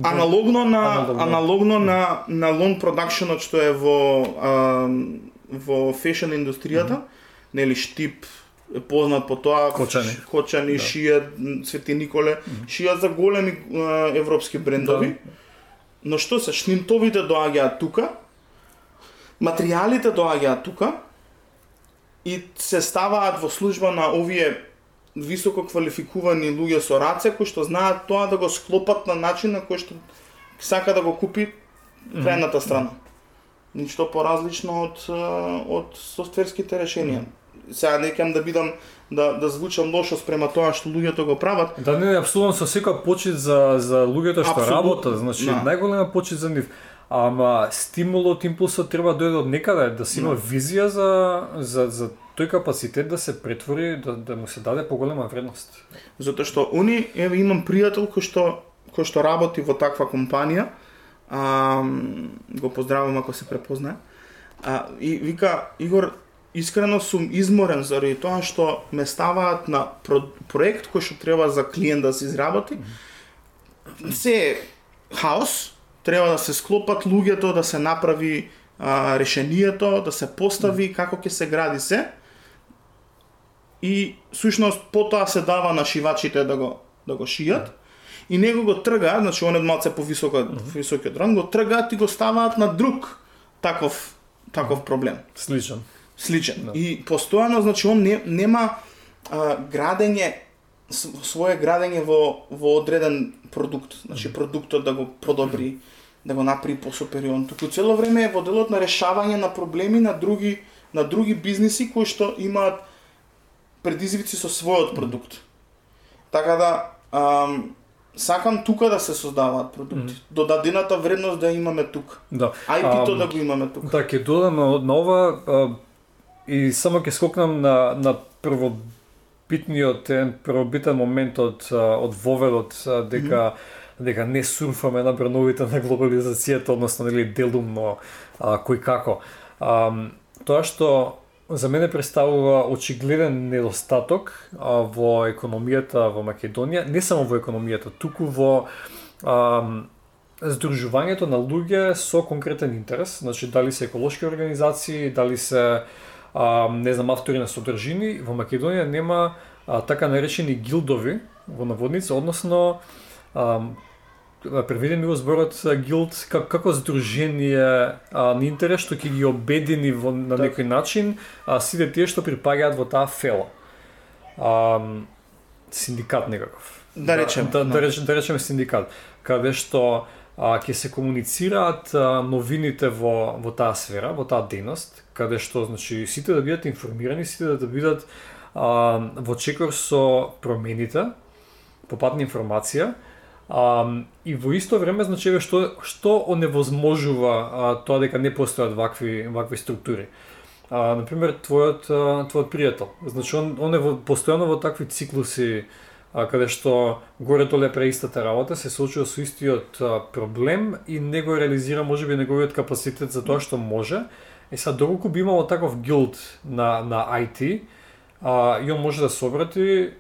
аналогно на аналогно, аналогно на на лон продакшенот што е во а, во фешн индустријата, mm -hmm. нели Штип е познат по тоа, Кочани, Кочани да. шијат, Свети Николе, mm -hmm. шијат за големи а, европски брендови. Да. Но што се, шнинтовите доаѓаат тука, материјалите доаѓаат тука и се ставаат во служба на овие високо квалификувани луѓе со раце кои што знаат тоа да го склопат на начин на кој што сака да го купи крајната страна. Mm -hmm ништо поразлично од од софтверските решенија. Сега не кем да бидам да да звучам лошо спрема тоа што луѓето го прават. Да не, апсолутно со секоја почит за за луѓето што Абсолют... работат, значи да. најголема почит за нив. Ама стимулот, импулсот треба да дојде од некаде, да си има да. визија за за за тој капацитет да се претвори, да, да му се даде поголема вредност. Затоа што уни, еве имам пријател кој што кој што работи во таква компанија, а, го поздравувам ако се препознае. А, и вика, Игор, искрено сум изморен заради тоа што ме ставаат на про, проект кој што треба за клиент да се изработи. Се хаос, треба да се склопат луѓето, да се направи а, решението, да се постави како ќе се гради се. И сушност потоа се дава на шивачите да го да го шијат и него го тргаат, значи он е малце повисоко mm -hmm. високиот ранг, го тргаат и го ставаат на друг таков таков проблем. Сличен. Сличен. Да. И постојано значи он не, нема а, градење свое градење во во одреден продукт, значи mm -hmm. продуктот да го подобри, mm -hmm. да го направи посупериорен. Туку цело време е во делот на решавање на проблеми на други на други бизниси кои што имаат предизвици со својот продукт. Така да ам, сакам тука да се создаваат продукти. Mm -hmm. Додадената вредност да имаме тука. Да. IP-то да го имаме тука. Да, ќе додам на ова а, и само ќе скокнам на на првобитниот еден првобитен момент од од воведот дека mm -hmm. дека не сурфаме на брановите на глобализацијата, односно нели делумно а, кој како. А, тоа што за мене представува очигледен недостаток а, во економијата во Македонија, не само во економијата, туку во а, здружувањето на луѓе со конкретен интерес, значи дали се еколошки организации, дали се а, не знам автори на содржини, во Македонија нема а, така наречени гилдови во наводница, односно а, преведени во зборот гилд как, како здружение а, на интерес што ќе ги обедини во, на так. некој начин а, сите тие што припаѓаат во таа фела. А, синдикат некаков. Да речем. Да, да, да, речем, да речеме синдикат, каде што а, ќе се комуницираат а, новините во, во таа сфера, во таа дејност, каде што значи сите да бидат информирани, сите да, да бидат а, во чекор со промените, попатна информација, а, и во исто време значи еве што што оневозможува а, тоа дека не постојат вакви вакви структури. А, например, твојот твојот пријател. Значи он он е во, постојано во такви циклуси а, каде што горе доле преистата работа се случува со истиот а, проблем и не го реализира можеби неговиот капацитет за тоа што може. Е сега доколку би имало таков гилд на на IT, а, и он може да се обрати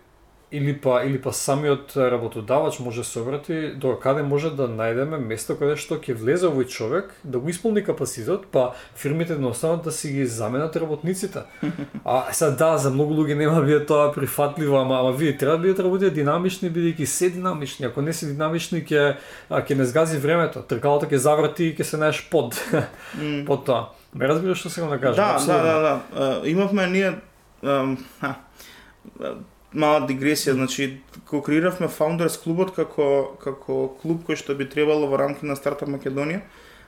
или па или па самиот работодавач може да се обрати до каде може да најдеме место каде што ќе влезе овој човек да го исполни капацитет, па фирмите да останат да си ги заменат работниците. А сега да, за многу луѓе нема би тоа прифатливо, ама, ама вие треба да бидете работите динамични, бидејќи се динамични. Ако не се динамични ќе ќе не згази времето. Тркалото ќе заврати и ќе се наеш под под тоа. Ме разбираш што сакам да кажам? Да, да, да, да. Имавме ние мала дигресија, значи го креиравме Founders клубот како како клуб кој што би требало во рамки на Стартап Македонија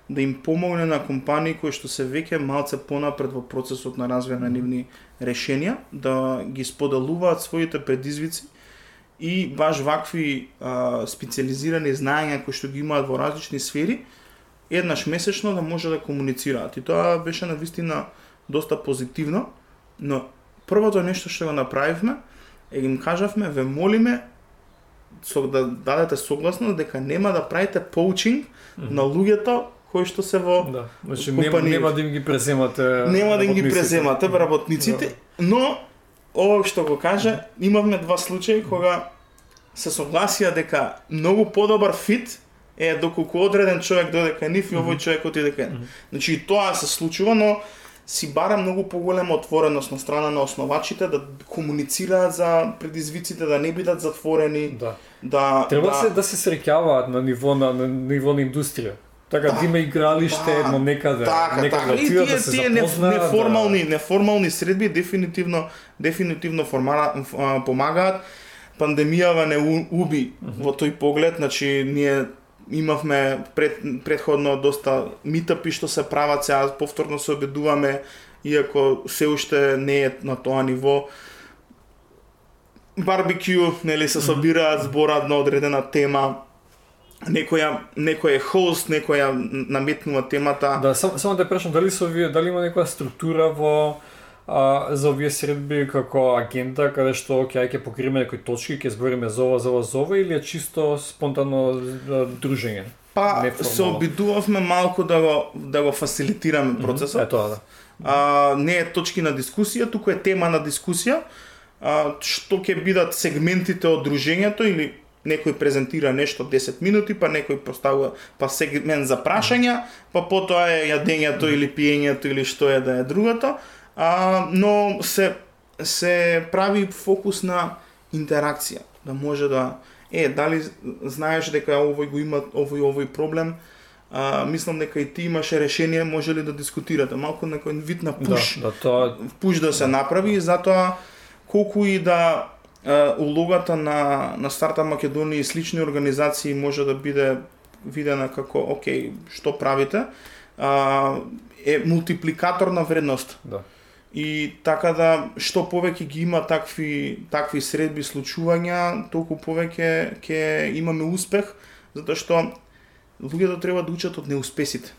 да им помогне на компании кои што се веќе малце понапред во процесот на развој на нивни решенија, да ги споделуваат своите предизвици и баш вакви а, специализирани знаења кои што ги имаат во различни сфери, еднаш месечно да може да комуницираат. И тоа беше на вистина доста позитивно, но првото нешто што го направивме е им кажавме, ве молиме со да дадете согласно дека нема да правите поучинг mm -hmm. на луѓето кои што се во да. Значи нема, нема да им ги преземате Нема да им ги преземате работниците, да. но ова што го кажа, имавме два случаи кога се согласија дека многу подобар фит е доколку одреден човек дојде кај нив и овој човек отиде кај. Mm -hmm. Значи тоа се случува, но си бара многу поголема отвореност на страна на основачите да комуницираат за предизвиците, да не бидат затворени. Да. да Треба да... се да се среќаваат на ниво на, на ниво на индустрија. Така да, да има игралиште да, едно некаде, така, некаде така. тие, да се тие запознаат, неформални, да... неформални средби дефинитивно дефинитивно формара, помагаат. Пандемијава не уби uh -huh. во тој поглед, значи ние имавме пред, предходно доста митапи што се прават, сега повторно се обедуваме, иако се уште не е на тоа ниво. Барбекю, нели се собираат, збораат на одредена тема, некоја некој е хост, некоја наметнува темата. Да, само, само да прашам, дали со вие, дали има некоја структура во а, за овие средби како агента, каде што ќе ќе покриме некои точки, ќе збориме за ова, за ова, за ова или е чисто спонтано дружење? Па се обидувавме малку да го да го фасилитираме процесот. Mm -hmm. Е тоа да. А, не е точки на дискусија, туку е тема на дискусија. А, што ќе бидат сегментите од дружењето или некој презентира нешто 10 минути, па некој поставува па сегмент за прашања, па потоа е јадењето или пиењето или што е да е другото. А, но се се прави фокус на интеракција, да може да е дали знаеш дека овој го има овој овој проблем, а, мислам дека и ти имаше решение, може ли да дискутирате? Малку некој вид на пуш. Да, да тоа пуш да се направи и затоа колку и да улогата на на Старта Македонија и слични организации може да биде видена како окей, што правите, а, е мултипликатор на вредност. Да И така да што повеќе ги има такви такви средби случувања, толку повеќе ќе имаме успех, затоа што луѓето треба да учат од неуспесите.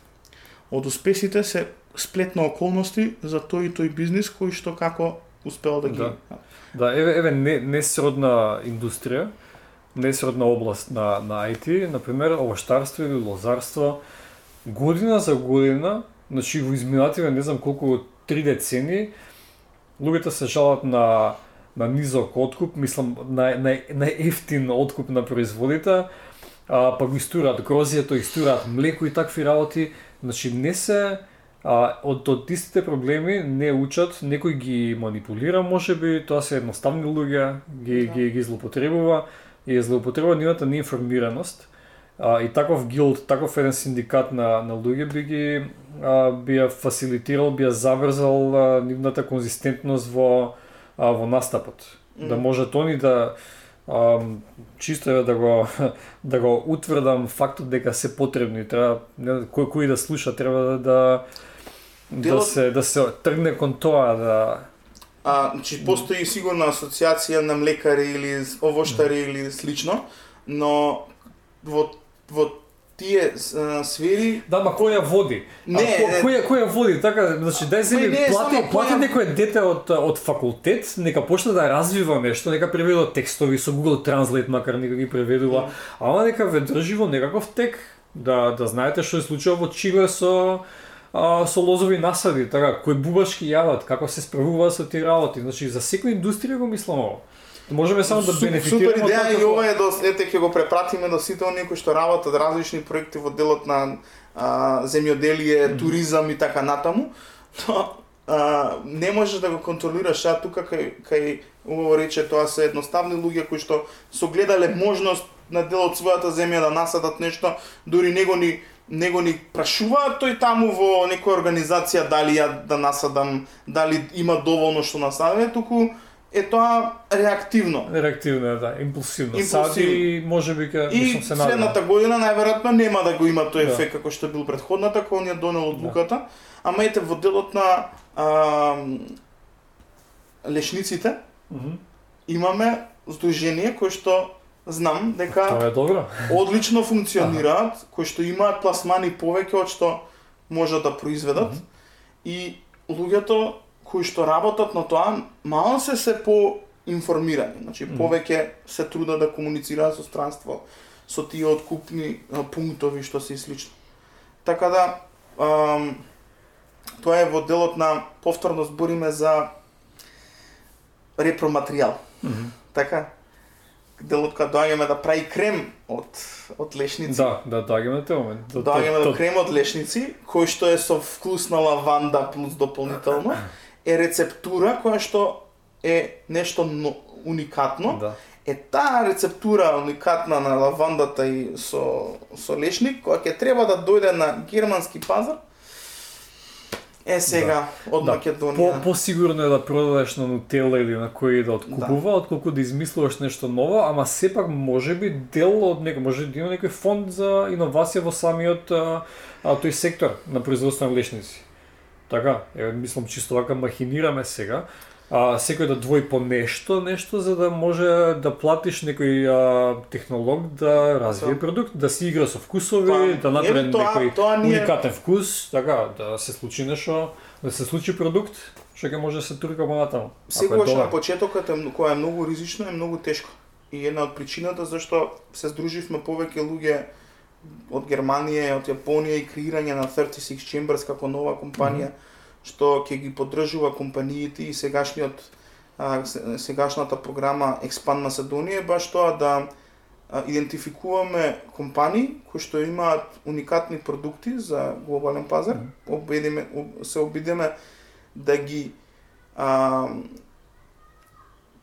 Од успесите се сплет на околности за тој и тој бизнис кој што како успел да ги Да, да еве еве не не сродна индустрија, не сродна област на на IT, на пример овоштарство или лозарство, година за година, значи во изминативе не знам колку три децени, луѓето се жалат на на низок откуп, мислам на на на ефтин откуп на производите, а, па го истураат грозието, истураат млеко и такви работи. Значи не се а, од, од истите проблеми не учат, некој ги манипулира, може би, тоа се едноставни луѓе, ги, да. ги, ги злоупотребува и злоупотребува нивната неинформираност. А, и таков гилд, таков еден синдикат на, на луѓе би ги а, би ја фасилитирал, би ја заврзал а, нивната конзистентност во а, во настапот. Mm. Да можат они да а, чисто е да го да го утврдам фактот дека се потребни, треба кој кој да слуша треба да да, да се да се тргне кон тоа да А, значи, постои сигурно асоциација на млекари или овоштари или слично, но во, во тие а, сфери Да, ма кој ја води? Не, а, ко, кој, кој ја води? Така, значи дај се не, плати, само плати која- некој дете од од факултет, нека почне да развива нешто, нека преведува текстови со Google Translate макар нека ги преведува, ама нека ве држи во некаков тек да да знаете што се случува во Чиле со а, со лозови насади, така, кои бубашки јадат, како се справуваат со тие работи. Значи за секоја индустрија го мислам ово. Можеме само да бенефитираме Супер идеја и ова е до ете ќе го препратиме до сите оние кои што работат различни проекти во делот на а, земјоделие, туризам и така натаму. То а, не можеш да го контролираш, а тука кај кај убаво рече тоа се едноставни луѓе кои што со гледале можност на дел од својата земја да насадат нешто, дури него ни него ни прашуваат тој таму во некоја организација дали ја да насадам, дали има доволно што насадаме, туку е тоа реактивно. Реактивно да, импулсивно. Импулсивно. Сади може би ке И мислам се надевам. следната година најверојатно нема да го има тој Да. ефект како што бил предходната, кога ни ја донел одлуката. Ама ете во делот на а, лешниците Мгм. имаме здружение кое што знам дека Тоа е добро. одлично функционираат, кои што имаат пласмани повеќе од што можат да произведат и луѓето кои што работат на тоа мало се се по информирани, значи повеќе се трудат да комуницираат со странство, со тие откупни пунктови што се и слично. Така да ам, тоа е во делот на повторно збориме за репроматеријал. Мгм. Така делот кога доаѓаме да прави крем од од лешници. Да, да, доаѓаме на тој момент. То- то- Доаѓаме до то- крем од лешници, кој што е со вкус на лаванда плюс дополнително, е рецептура која што е нешто но, уникатно. Да. Е таа рецептура уникатна на лавандата и со со лешник, која ќе треба да дојде на германски пазар, е сега од Да, Македонија. По, посигурно е да продадеш на Нутела или на кој да откупува, да. отколку да измислуваш нешто ново, ама сепак може би дел од некој, може да има некој фонд за иновација во самиот а, а, тој сектор на производство на лешници. Така, еве мислам чисто вака махинираме сега. А, секој да двои по нешто, нешто за да може да платиш некој а, технолог да развие продукт, да си игра со вкусови, Па, да направи некој тоа ние- уникатен вкус, така, да се случи нешто, да се случи продукт, што ќе може да се турка понатаму. Ако е Секогаш на почетокот е која е многу ризично е многу тешко. И една од причината зашто се здруживме повеќе луѓе од Германија, од Јапонија и креирање на 36 Chambers како нова компанија што ќе ги поддржува компаниите и сегашниот а, се- сегашната програма Expand Macedonија е баш тоа да идентификуваме компании кои што имаат уникатни продукти за глобален пазар, обидеме об- се обидеме да ги а,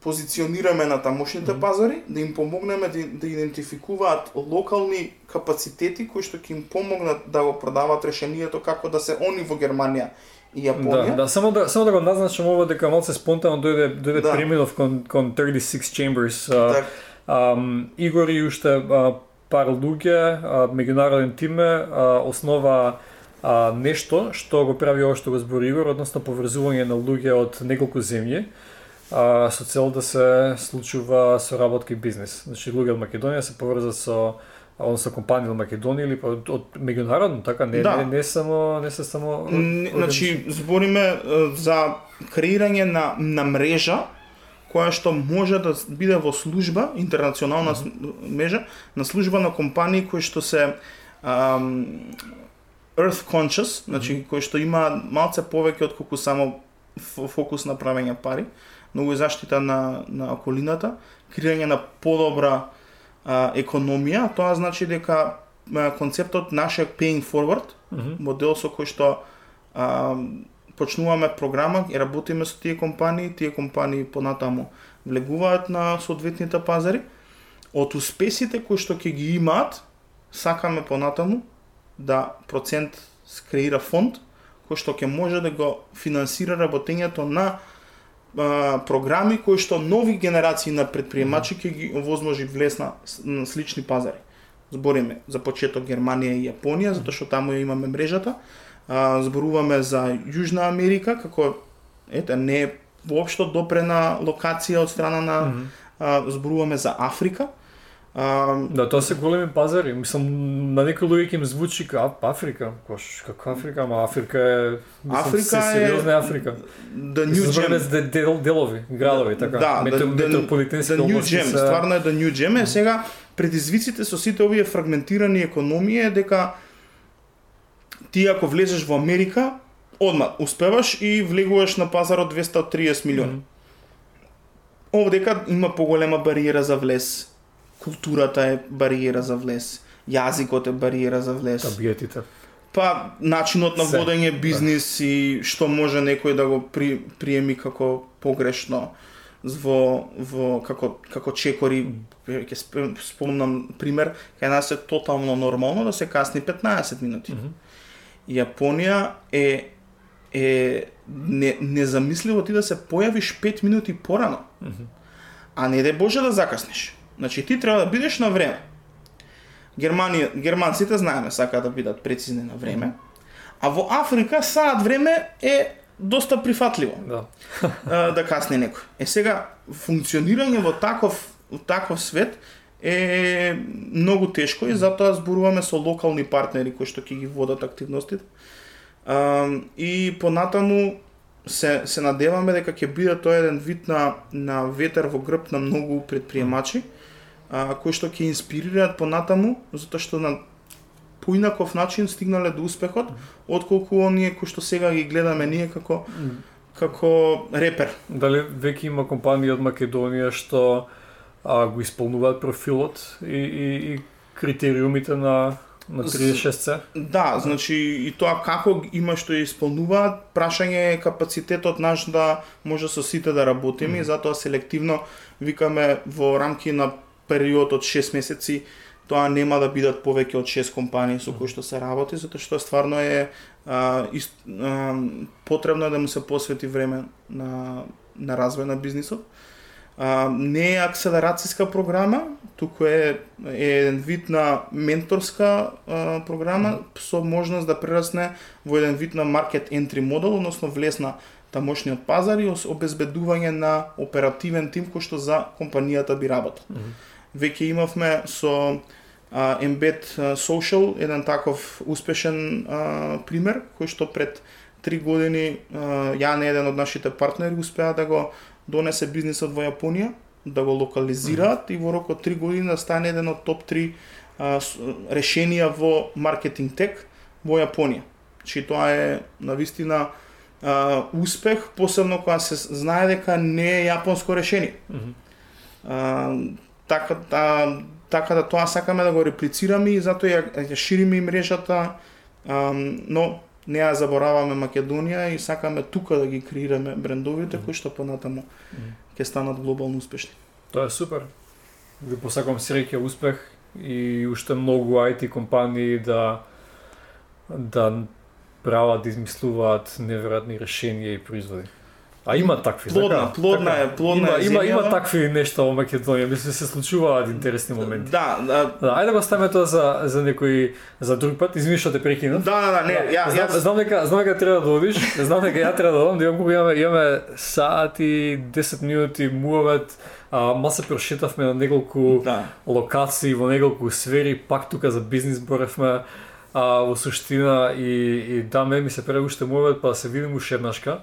позиционираме на тамошните пазари, да им помогнеме да, да идентификуваат локални капацитети кои што ќе им помогнат да го продават решението како да се они во Германија и Да, Јапонија. да, само да само да го назначам ова дека малце спонтано дојде дојде Да. преминов кон кон 36 Chambers. а, Um, Игор и уште а, пар луѓе, а, меѓународен тим е, а, основа а, нешто што го прави ова што го збори Игор, односно поврзување на луѓе од неколку земји, а, со цел да се случува соработка и бизнес. Значи луѓе од Македонија се поврзат со односно компании од Македонија или па од, од меѓународно, така? Не Да. не, не само не се само Н- Значи, збориме за креирање на, на мрежа која што може да биде во служба, интернационална с- мрежа, на служба на компании кои што се ам, earth conscious, значи кои што има малце повеќе од колку само фокус на правење пари, многу е заштита на, на околината, креирање на подобра а, економија, тоа значи дека а, концептот нашиот paying forward, Мгм. модел со кој што а, почнуваме програма и работиме со тие компании, тие компании понатаму влегуваат на соодветните пазари. Од успесите кои што ќе ги имаат, сакаме понатаму да процент скреира фонд кој што ќе може да го финансира работењето на а, програми кои што нови генерации на предприемачи ќе ги овозможи влез на, на слични пазари. Збориме за почеток Германија и Јапонија, затоа што таму ја имаме мрежата. А, зборуваме за Јужна Америка, како ете не е воопшто допре на локација од страна на mm -hmm. а, зборуваме за Африка. А, да, тоа се големи пазари. Мислам, на некои луѓе им звучи како Африка. Кош, како Африка, ама Африка е... Мислам, Африка е... Сериозна Африка. The New Gem. Дел, делови, градови, така. Да, Метро, the, метрополитенски the New Gem, са... стварно е The New Gem. Е, сега, предизвиците со сите овие фрагментирани економии е дека ти ако влезеш во Америка, одма успеваш и влегуваш на пазарот 230 милиони. Mm -hmm. Овдека има поголема бариера за влез културата е бариера за влез, јазикот е бариера за влез. Табиетите. Па начинот на водење бизнис и што може некој да го при, приеми како погрешно во, во како, како чекори, ќе спомнам пример, кај нас е тотално нормално да се касни 15 минути. Mm -hmm. Јапонија е е не, незамисливо ти да се појавиш 5 минути порано. Mm -hmm. А не де Боже да закаснеш. Значи ти треба да бидеш на време. Германија, германците знаеме сакаат да бидат прецизни на време. А во Африка саат време е доста прифатливо. Да. да касне некој. Е сега функционирање во таков таков свет е многу тешко и затоа зборуваме со локални партнери кои што ќе ги водат активностите. И понатаму се се надеваме дека ќе биде тоа еден вид на на ветер во грб на многу предприемачи. Mm а, кои што ќе инспирираат понатаму, затоа што на поинаков начин стигнале до успехот, отколку оние кои што сега ги гледаме ние како како репер. Дали веќе има компании од Македонија што а, го исполнуваат профилот и, и, и критериумите на на 36C? Да, значи и тоа како има што ја исполнуваат, прашање е капацитетот наш да може со сите да работиме mm. и затоа селективно викаме во рамки на период од 6 месеци тоа нема да бидат повеќе од 6 компании со кои што се работи, затоа што стварно е а, ист, а, потребно е да му се посвети време на, на развој на бизнисот. А, не е акселерацијска програма, туку е, е еден вид на менторска а, програма со можност да прерасне во еден вид на маркет entry модел, односно влез на тамошниот пазар и обезбедување на оперативен тим кој што за компанијата би работел. Mm -hmm веќе имавме со а, Embed Social еден таков успешен а, пример кој што пред три години а, Јан еден од нашите партнери успеа да го донесе бизнисот во Јапонија, да го локализираат mm -hmm. и во рок од три години да стане еден од топ 3 а, решенија во маркетинг тек во Јапонија. Чи значи, тоа е на вистина а, успех, посебно кога се знае дека не е јапонско решение. Mm -hmm. а, така да, така да тоа сакаме да го реплицираме и затоа ја, ја шириме и мрежата, а, но не ја забораваме Македонија и сакаме тука да ги креираме брендовите mm. кои што понатаму ќе станат глобално успешни. Тоа е супер. Ви посакувам среќа, успех и уште многу IT компании да да прават, да измислуваат неверојатни решенија и производи. А има такви, плодна, така? плодна така, е, плодна има, е има, има такви нешта во Македонија, мислам се случуваат интересни моменти. Да, да. да ајде да го ставиме тоа за за некој за друг пат, извини што те прекинав. Да, да, да, не, ја, знам, ја... знам дека знам дека треба да одиш, знам дека ја треба да одам, да имам имаме имаме сати, 10 минути муавет, а, ма се прошетавме на неколку да. локации во неколку сфери, пак тука за бизнис боревме а, во суштина и, и да ме ми се пре уште мовет па да се видим уште еднашка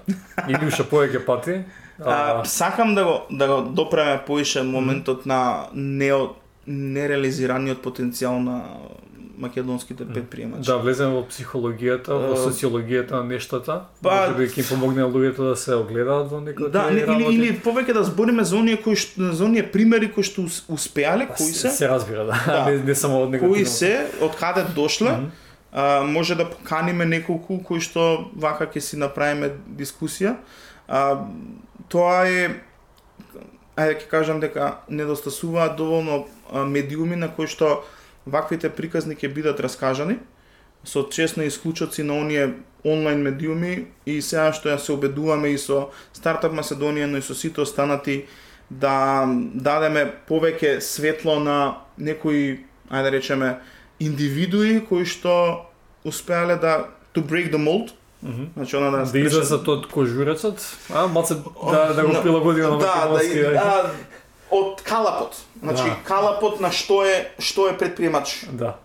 или уште повеќе пати. А, а, сакам да го да го допреме поише моментот на не нереализираниот потенцијал на македонските предприемачи. Да, влеземе во психологијата, во социологијата на нештата, па, може би ќе помогне луѓето да се огледаат во некои Да, не, или или повеќе да збориме за оние кои што за оние примери кои што успеале, па, кои се Се разбира, да. да. не, не само од некои Кои се, од каде дошле, mm -hmm. а, може да поканиме неколку кои што вака ќе си направиме дискусија. А, тоа е ајде ќе кажам дека недостасуваат доволно медиуми на кои што ваквите приказни ќе бидат раскажани со честни исклучоци на оние онлайн медиуми и сега што ја се обедуваме и со Стартап Маседонија, но и со сите останати да дадеме повеќе светло на некои, ајде да речеме, индивидуи кои што успеале да to break the mold Mm -hmm. Значи она да да излезе тоа кожурецот, а малце да да го прилагодиме на македонски. Да, да, од калапот. Значи да. калапот на што е што е предприемач. Да.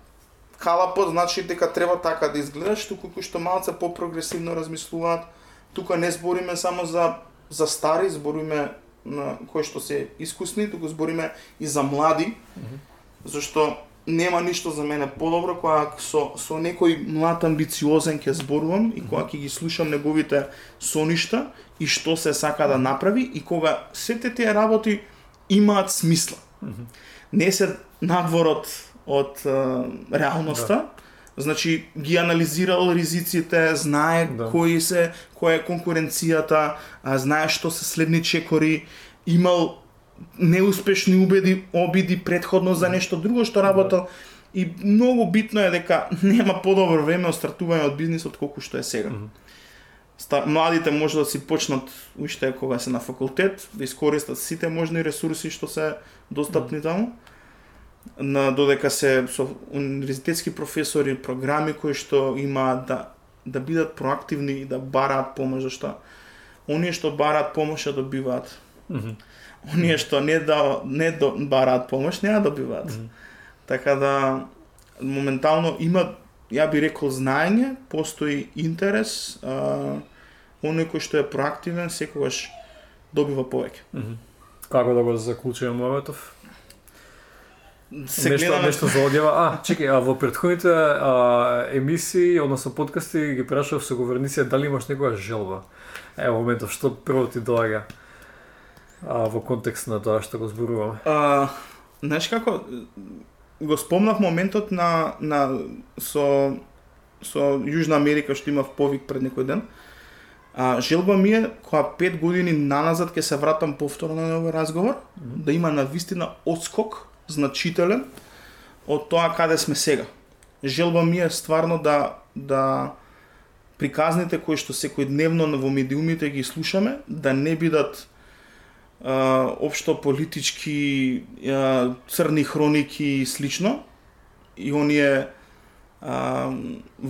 Калапот значи дека треба така да изгледаш, туку кои што малце попрогресивно размислуваат. Тука не збориме само за за стари, збориме на кои што се искусни, туку збориме и за млади. Mm -hmm. Зашто нема ништо за мене подобро кога со со некој млад амбициозен ќе зборувам и кога ќе ги слушам неговите соништа и што се сака да направи и кога сите тие работи имаат смисла. Mm -hmm. Не се надвор од, од uh, реалноста, да. Значи ги анализирал ризиците, знае да. кои се, која е конкуренцијата, а, знае што се следни чекори, имал неуспешни убеди, обиди предходно за нешто друго што работел да. и многу битно е дека нема подобро време од стартување од бизнисот колку што е сега. Mm -hmm младите може да си почнат уште кога се на факултет, да искористат сите можни ресурси што се достапни таму. На додека се со универзитетски професори, програми кои што има да да бидат проактивни и да бараат помош, зашто оние што бараат помош ја добиваат. Mm -hmm. Оние што не да не до, бараат помош не ја добиваат. Mm -hmm. Така да моментално има ја би рекол знаење, постои интерес, а, оној кој што е проактивен секогаш добива повеќе. Mm -hmm. Како да го заклучиме моветов? Се нешто, гледаме... нешто за одјава. А, чекај, а во претходните а, емисии, односно подкасти, ги прашав со говорниција дали имаш некоја желба. Ево, моментов, што прво ти доаѓа а, во контекст на тоа што го зборуваме? А, знаеш како, го спомнав моментот на, на со, со Јужна Америка што имав повик пред некој ден. А, желба ми е кога пет години наназад ќе се вратам повторно на овој разговор, mm -hmm. да има на вистина отскок значителен од тоа каде сме сега. Желба ми е стварно да да приказните кои што секојдневно во медиумите ги слушаме да не бидат а, општо политички а, црни хроники и слично. И оние а,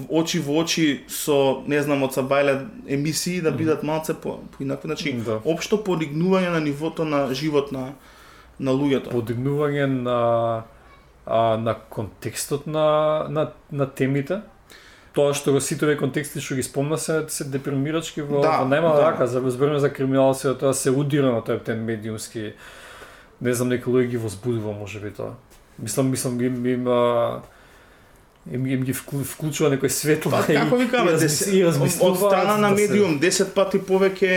очи во очи со не знам од Сабајле емисии да бидат малце по поинакво значи да. општо подигнување на нивото на живот на на луѓето. Подигнување на а, на контекстот на на на темите тоа што го сите овие контексти што ги спомна се се депримирачки во, да, во нема да. рака. За збориме за криминал се тоа се удира на тој тен медиумски. Не знам некои луѓе ги возбудува можеби тоа. Мислам мислам им им им, им ги вклучува некој светло па, и, како ви кажам, и, од страна на медиум 10 пати повеќе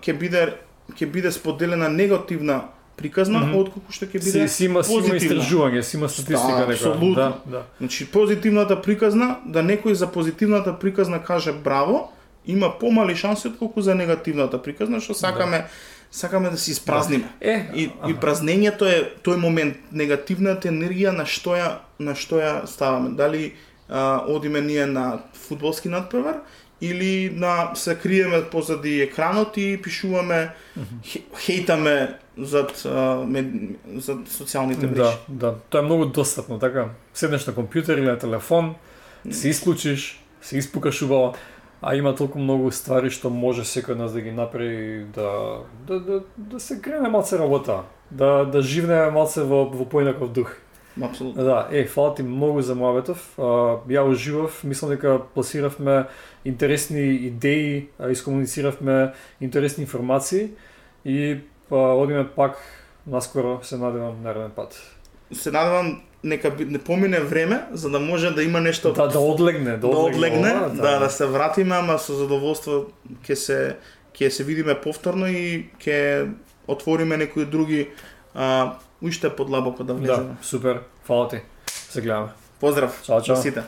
ќе биде ќе биде споделена негативна приказна, mm -hmm. отколку што ќе биде си, си има, позитивна. Си има истражување, си има статистика да, Абсолютно. Да, да. Значи позитивната приказна, да некој за позитивната приказна каже браво, има помали шанси отколку за негативната приказна, што сакаме да. сакаме да се испразниме. Да. Е, и, и празнењето е тој момент, негативната енергија на што ја на што ја ставаме. Дали а, одиме ние на фудбалски надпревар или на се криеме позади екранот и пишуваме, mm -hmm. хейтаме зад, а, мед, зад социјалните мрежи. Да, да. Тоа е многу достапно, така. Седнеш на компјутер или на телефон, се исклучиш, се испукаш убаво, а има толку многу ствари што може секој нас да ги направи да да да, да се крене малце работа, да да живне малце во во поинаков дух. Апсолутно. Да, е, фала ти многу за моветов. ја уживав, мислам дека пласиравме интересни идеи, искомунициравме интересни информации и па одиме пак наскоро се надевам нареден пат. Се надевам нека не помине време за да може да има нешто да да одлегне, да, да одлегне, ова, да, да, да се вратиме, ама со задоволство ќе се ќе се видиме повторно и ќе отвориме некои други а, уште подлабоко да влеземе. Да, супер. Фала ти. Се гледаме. Поздрав. Чао, чао. Сите.